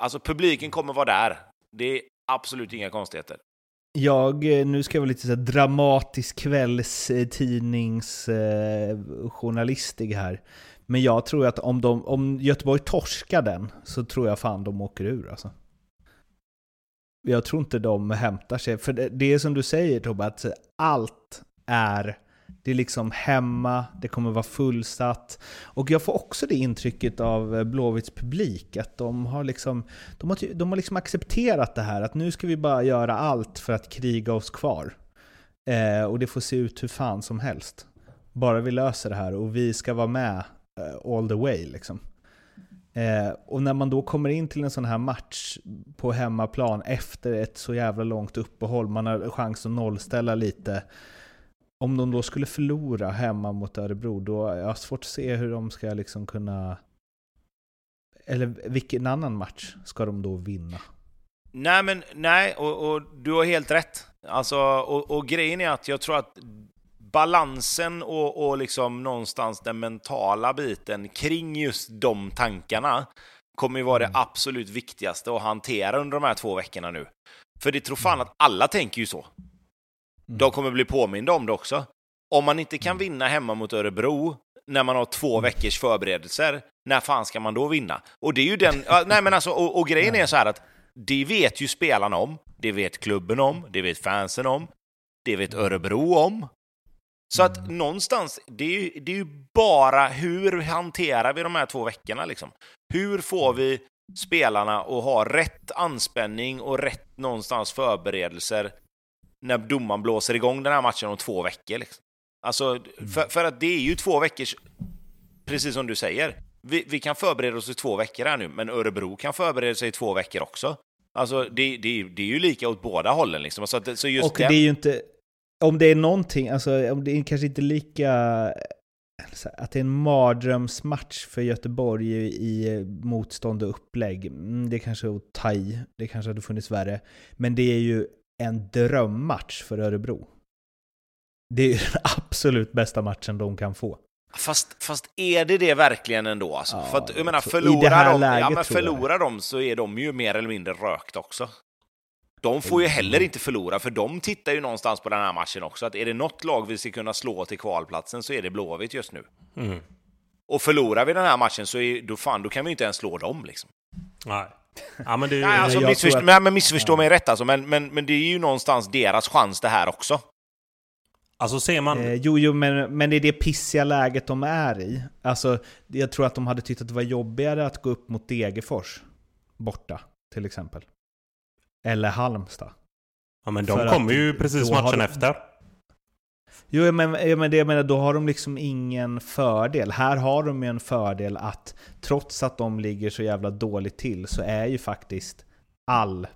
Alltså publiken kommer vara där. Det är absolut inga konstigheter. Jag, eh, nu ska jag vara lite så dramatisk kvällstidningsjournalistig eh, här. Men jag tror att om, de, om Göteborg torskar den så tror jag fan de åker ur alltså. Jag tror inte de hämtar sig. För det, det är som du säger Tobbe, att allt är det är liksom hemma, det kommer vara fullsatt. Och jag får också det intrycket av Blåvitts publik, att de har, liksom, de, har, de har liksom accepterat det här, att nu ska vi bara göra allt för att kriga oss kvar. Eh, och det får se ut hur fan som helst. Bara vi löser det här och vi ska vara med Eh, all the way. Liksom. Eh, och när man då kommer in till en sån här match på hemmaplan efter ett så jävla långt uppehåll, man har chans att nollställa lite. Om de då skulle förlora hemma mot Örebro, då har jag svårt att se hur de ska liksom kunna... Eller vilken annan match ska de då vinna? Nej, men nej, och, och du har helt rätt. Alltså, och, och grejen är att jag tror att balansen och, och liksom någonstans den mentala biten kring just de tankarna kommer ju vara det mm. absolut viktigaste att hantera under de här två veckorna nu. För det tror fan mm. att alla tänker ju så. Mm. De kommer bli påminda om det också. Om man inte kan vinna hemma mot Örebro när man har två veckors förberedelser, när fan ska man då vinna? Och det är ju den... nej men alltså, och, och grejen är så här att det vet ju spelarna om, det vet klubben om, det vet fansen om, det vet Örebro om, så att mm. någonstans, det är, ju, det är ju bara hur hanterar vi de här två veckorna liksom? Hur får vi spelarna att ha rätt anspänning och rätt någonstans förberedelser när domaren blåser igång den här matchen om två veckor? Liksom? Alltså, mm. för, för, att det är ju två veckors, precis som du säger, vi, vi, kan förbereda oss i två veckor här nu, men Örebro kan förbereda sig i två veckor också. Alltså, det, det, det är ju lika åt båda hållen. Liksom. Så, att, så just och den... det är ju inte om det är någonting, alltså om det är kanske inte lika... Att det är en mardrömsmatch för Göteborg i motstånd och upplägg, mm, det kanske är att ta i. Det kanske hade funnits värre. Men det är ju en drömmatch för Örebro. Det är ju den absolut bästa matchen de kan få. Fast, fast är det det verkligen ändå? Alltså? Ja, för att, jag menar, förlorar, de, ja, men förlorar de så är de ju mer eller mindre rökt också. De får ju heller inte förlora, för de tittar ju någonstans på den här matchen också. Att är det något lag vi ska kunna slå till kvalplatsen så är det Blåvitt just nu. Mm. Och förlorar vi den här matchen så är, då, fan, då kan vi inte ens slå dem. Liksom. Nej. Ja, men det, Nej, alltså, jag missförstå, att- men missförstå Ja. mig rätt alltså, men, men, men det är ju någonstans deras chans det här också. alltså ser man... Eh, jo, jo, men, men det är det pissiga läget de är i. Alltså, jag tror att de hade tyckt att det var jobbigare att gå upp mot Degerfors borta, till exempel. Eller Halmstad. Ja, men de kommer ju precis matchen de- efter. Jo, men, ja, men det jag menar, då har de liksom ingen fördel. Här har de ju en fördel att trots att de ligger så jävla dåligt till så är ju faktiskt all,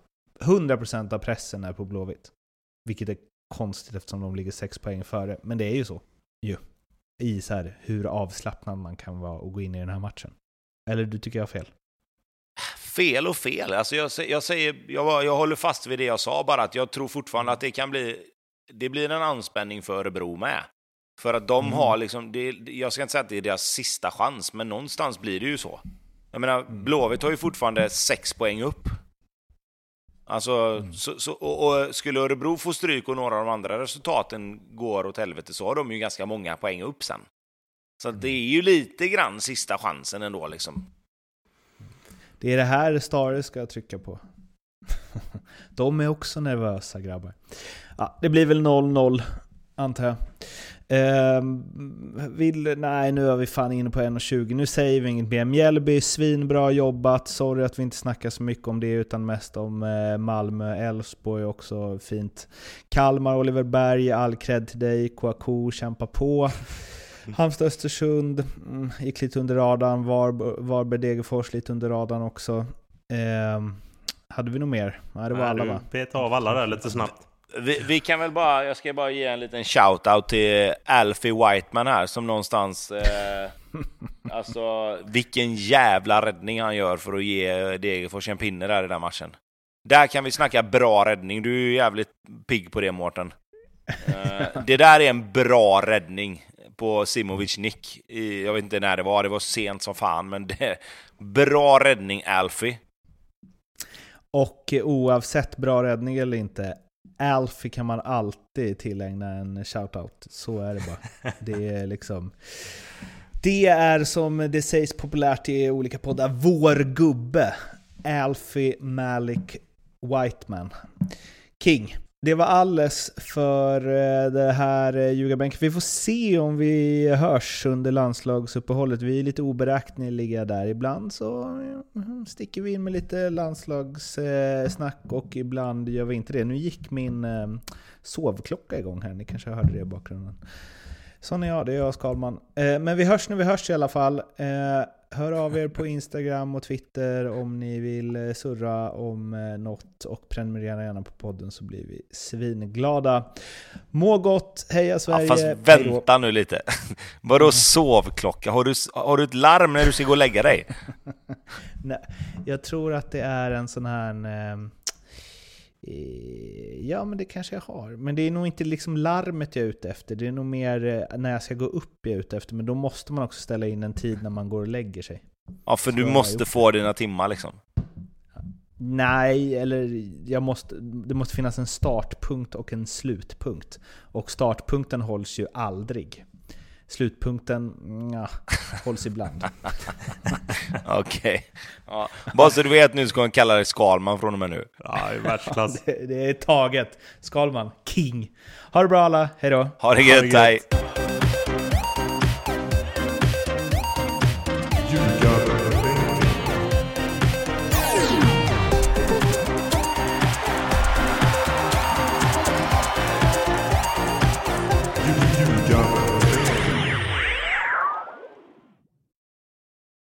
100% av pressen är på Blåvitt. Vilket är konstigt eftersom de ligger sex poäng före. Men det är ju så. Ju. I så här, hur avslappnad man kan vara och gå in i den här matchen. Eller du tycker jag har fel? Fel och fel. Alltså jag, jag, säger, jag, jag håller fast vid det jag sa, bara att jag tror fortfarande att det kan bli... Det blir en anspänning för Örebro med. För att de Mm. har liksom... Det, jag ska inte säga att det är deras sista chans, men någonstans blir det ju så. Jag menar, Mm. Blåvitt har ju fortfarande sex poäng upp. Alltså, Mm. så, så, och, och skulle Örebro få stryk och några av de andra resultaten går åt helvete så har de ju ganska många poäng upp sen. Så det är ju lite grann sista chansen ändå liksom. Det är det här Stare ska trycka på. De är också nervösa grabbar. Ja, det blir väl 0-0, antar jag. Ehm, vill, nej, nu är vi fan inne på 1.20. Nu säger vi inget mer. Mjällby, svinbra jobbat. Sorry att vi inte snackar så mycket om det, utan mest om eh, Malmö. Elfsborg också fint. Kalmar, Oliver Berg, all cred till dig. Kouakou, kämpa på. Halmstad, Östersund mm, gick lite under radarn. Varb- Varberg, Degerfors lite under radarn också. Ehm, hade vi nog mer? Nej, det var Nej, alla va? bet av alla där lite snabbt. Vi, vi kan väl bara, jag ska bara ge en liten shout-out till Alfie Whiteman här som någonstans... Eh, alltså vilken jävla räddning han gör för att ge Degerfors en pinne där i den matchen. Där kan vi snacka bra räddning. Du är ju jävligt pigg på det Mårten. Eh, det där är en bra räddning på Simovic nick. I, jag vet inte när det var, det var sent som fan, men det bra räddning Alfie. Och eh, oavsett bra räddning eller inte, Alfie kan man alltid tillägna en shoutout. Så är det bara. Det är liksom... Det är som det sägs populärt i olika poddar, vår gubbe. Alfie Malik Whiteman. King. Det var alles för eh, det här eh, ljugarbänken. Vi får se om vi hörs under landslagsuppehållet. Vi är lite oberäkneliga där. Ibland så mm, sticker vi in med lite landslagssnack eh, och ibland gör vi inte det. Nu gick min sovklocka igång här. Ni kanske hörde det i bakgrunden. Sån är jag, det är jag Skalman. Men vi hörs när vi hörs i alla fall. Hör av er på Instagram och Twitter om ni vill eh, surra om eh, något och prenumerera gärna på podden så blir vi svinglada. Må gott, heja Ja, Sverige! fast Hej då. vänta nu lite. Vadå sovklocka? Har du, har du ett larm när du ska gå och lägga dig? Nej, jag tror att det är en sån här... ehm, eh, Ja, men det kanske jag har. Men det är nog inte liksom larmet jag är ute efter. Det är nog mer eh, när jag ska gå upp jag är ute efter. Men då måste man också ställa in en tid när man går och lägger sig. Ja, för Så du måste få dina timmar liksom. Nej, eller jag måste, det måste finnas en startpunkt och en slutpunkt. Och startpunkten hålls ju aldrig. Slutpunkten nja, hålls ibland. Okej. Ja. Bara så du vet nu ska hon kalla dig Skalman från och med nu. Ja, i världsklass. Det, det är taget. Skalman, king. Ha det bra alla, hejdå. Ha det det gött. hej!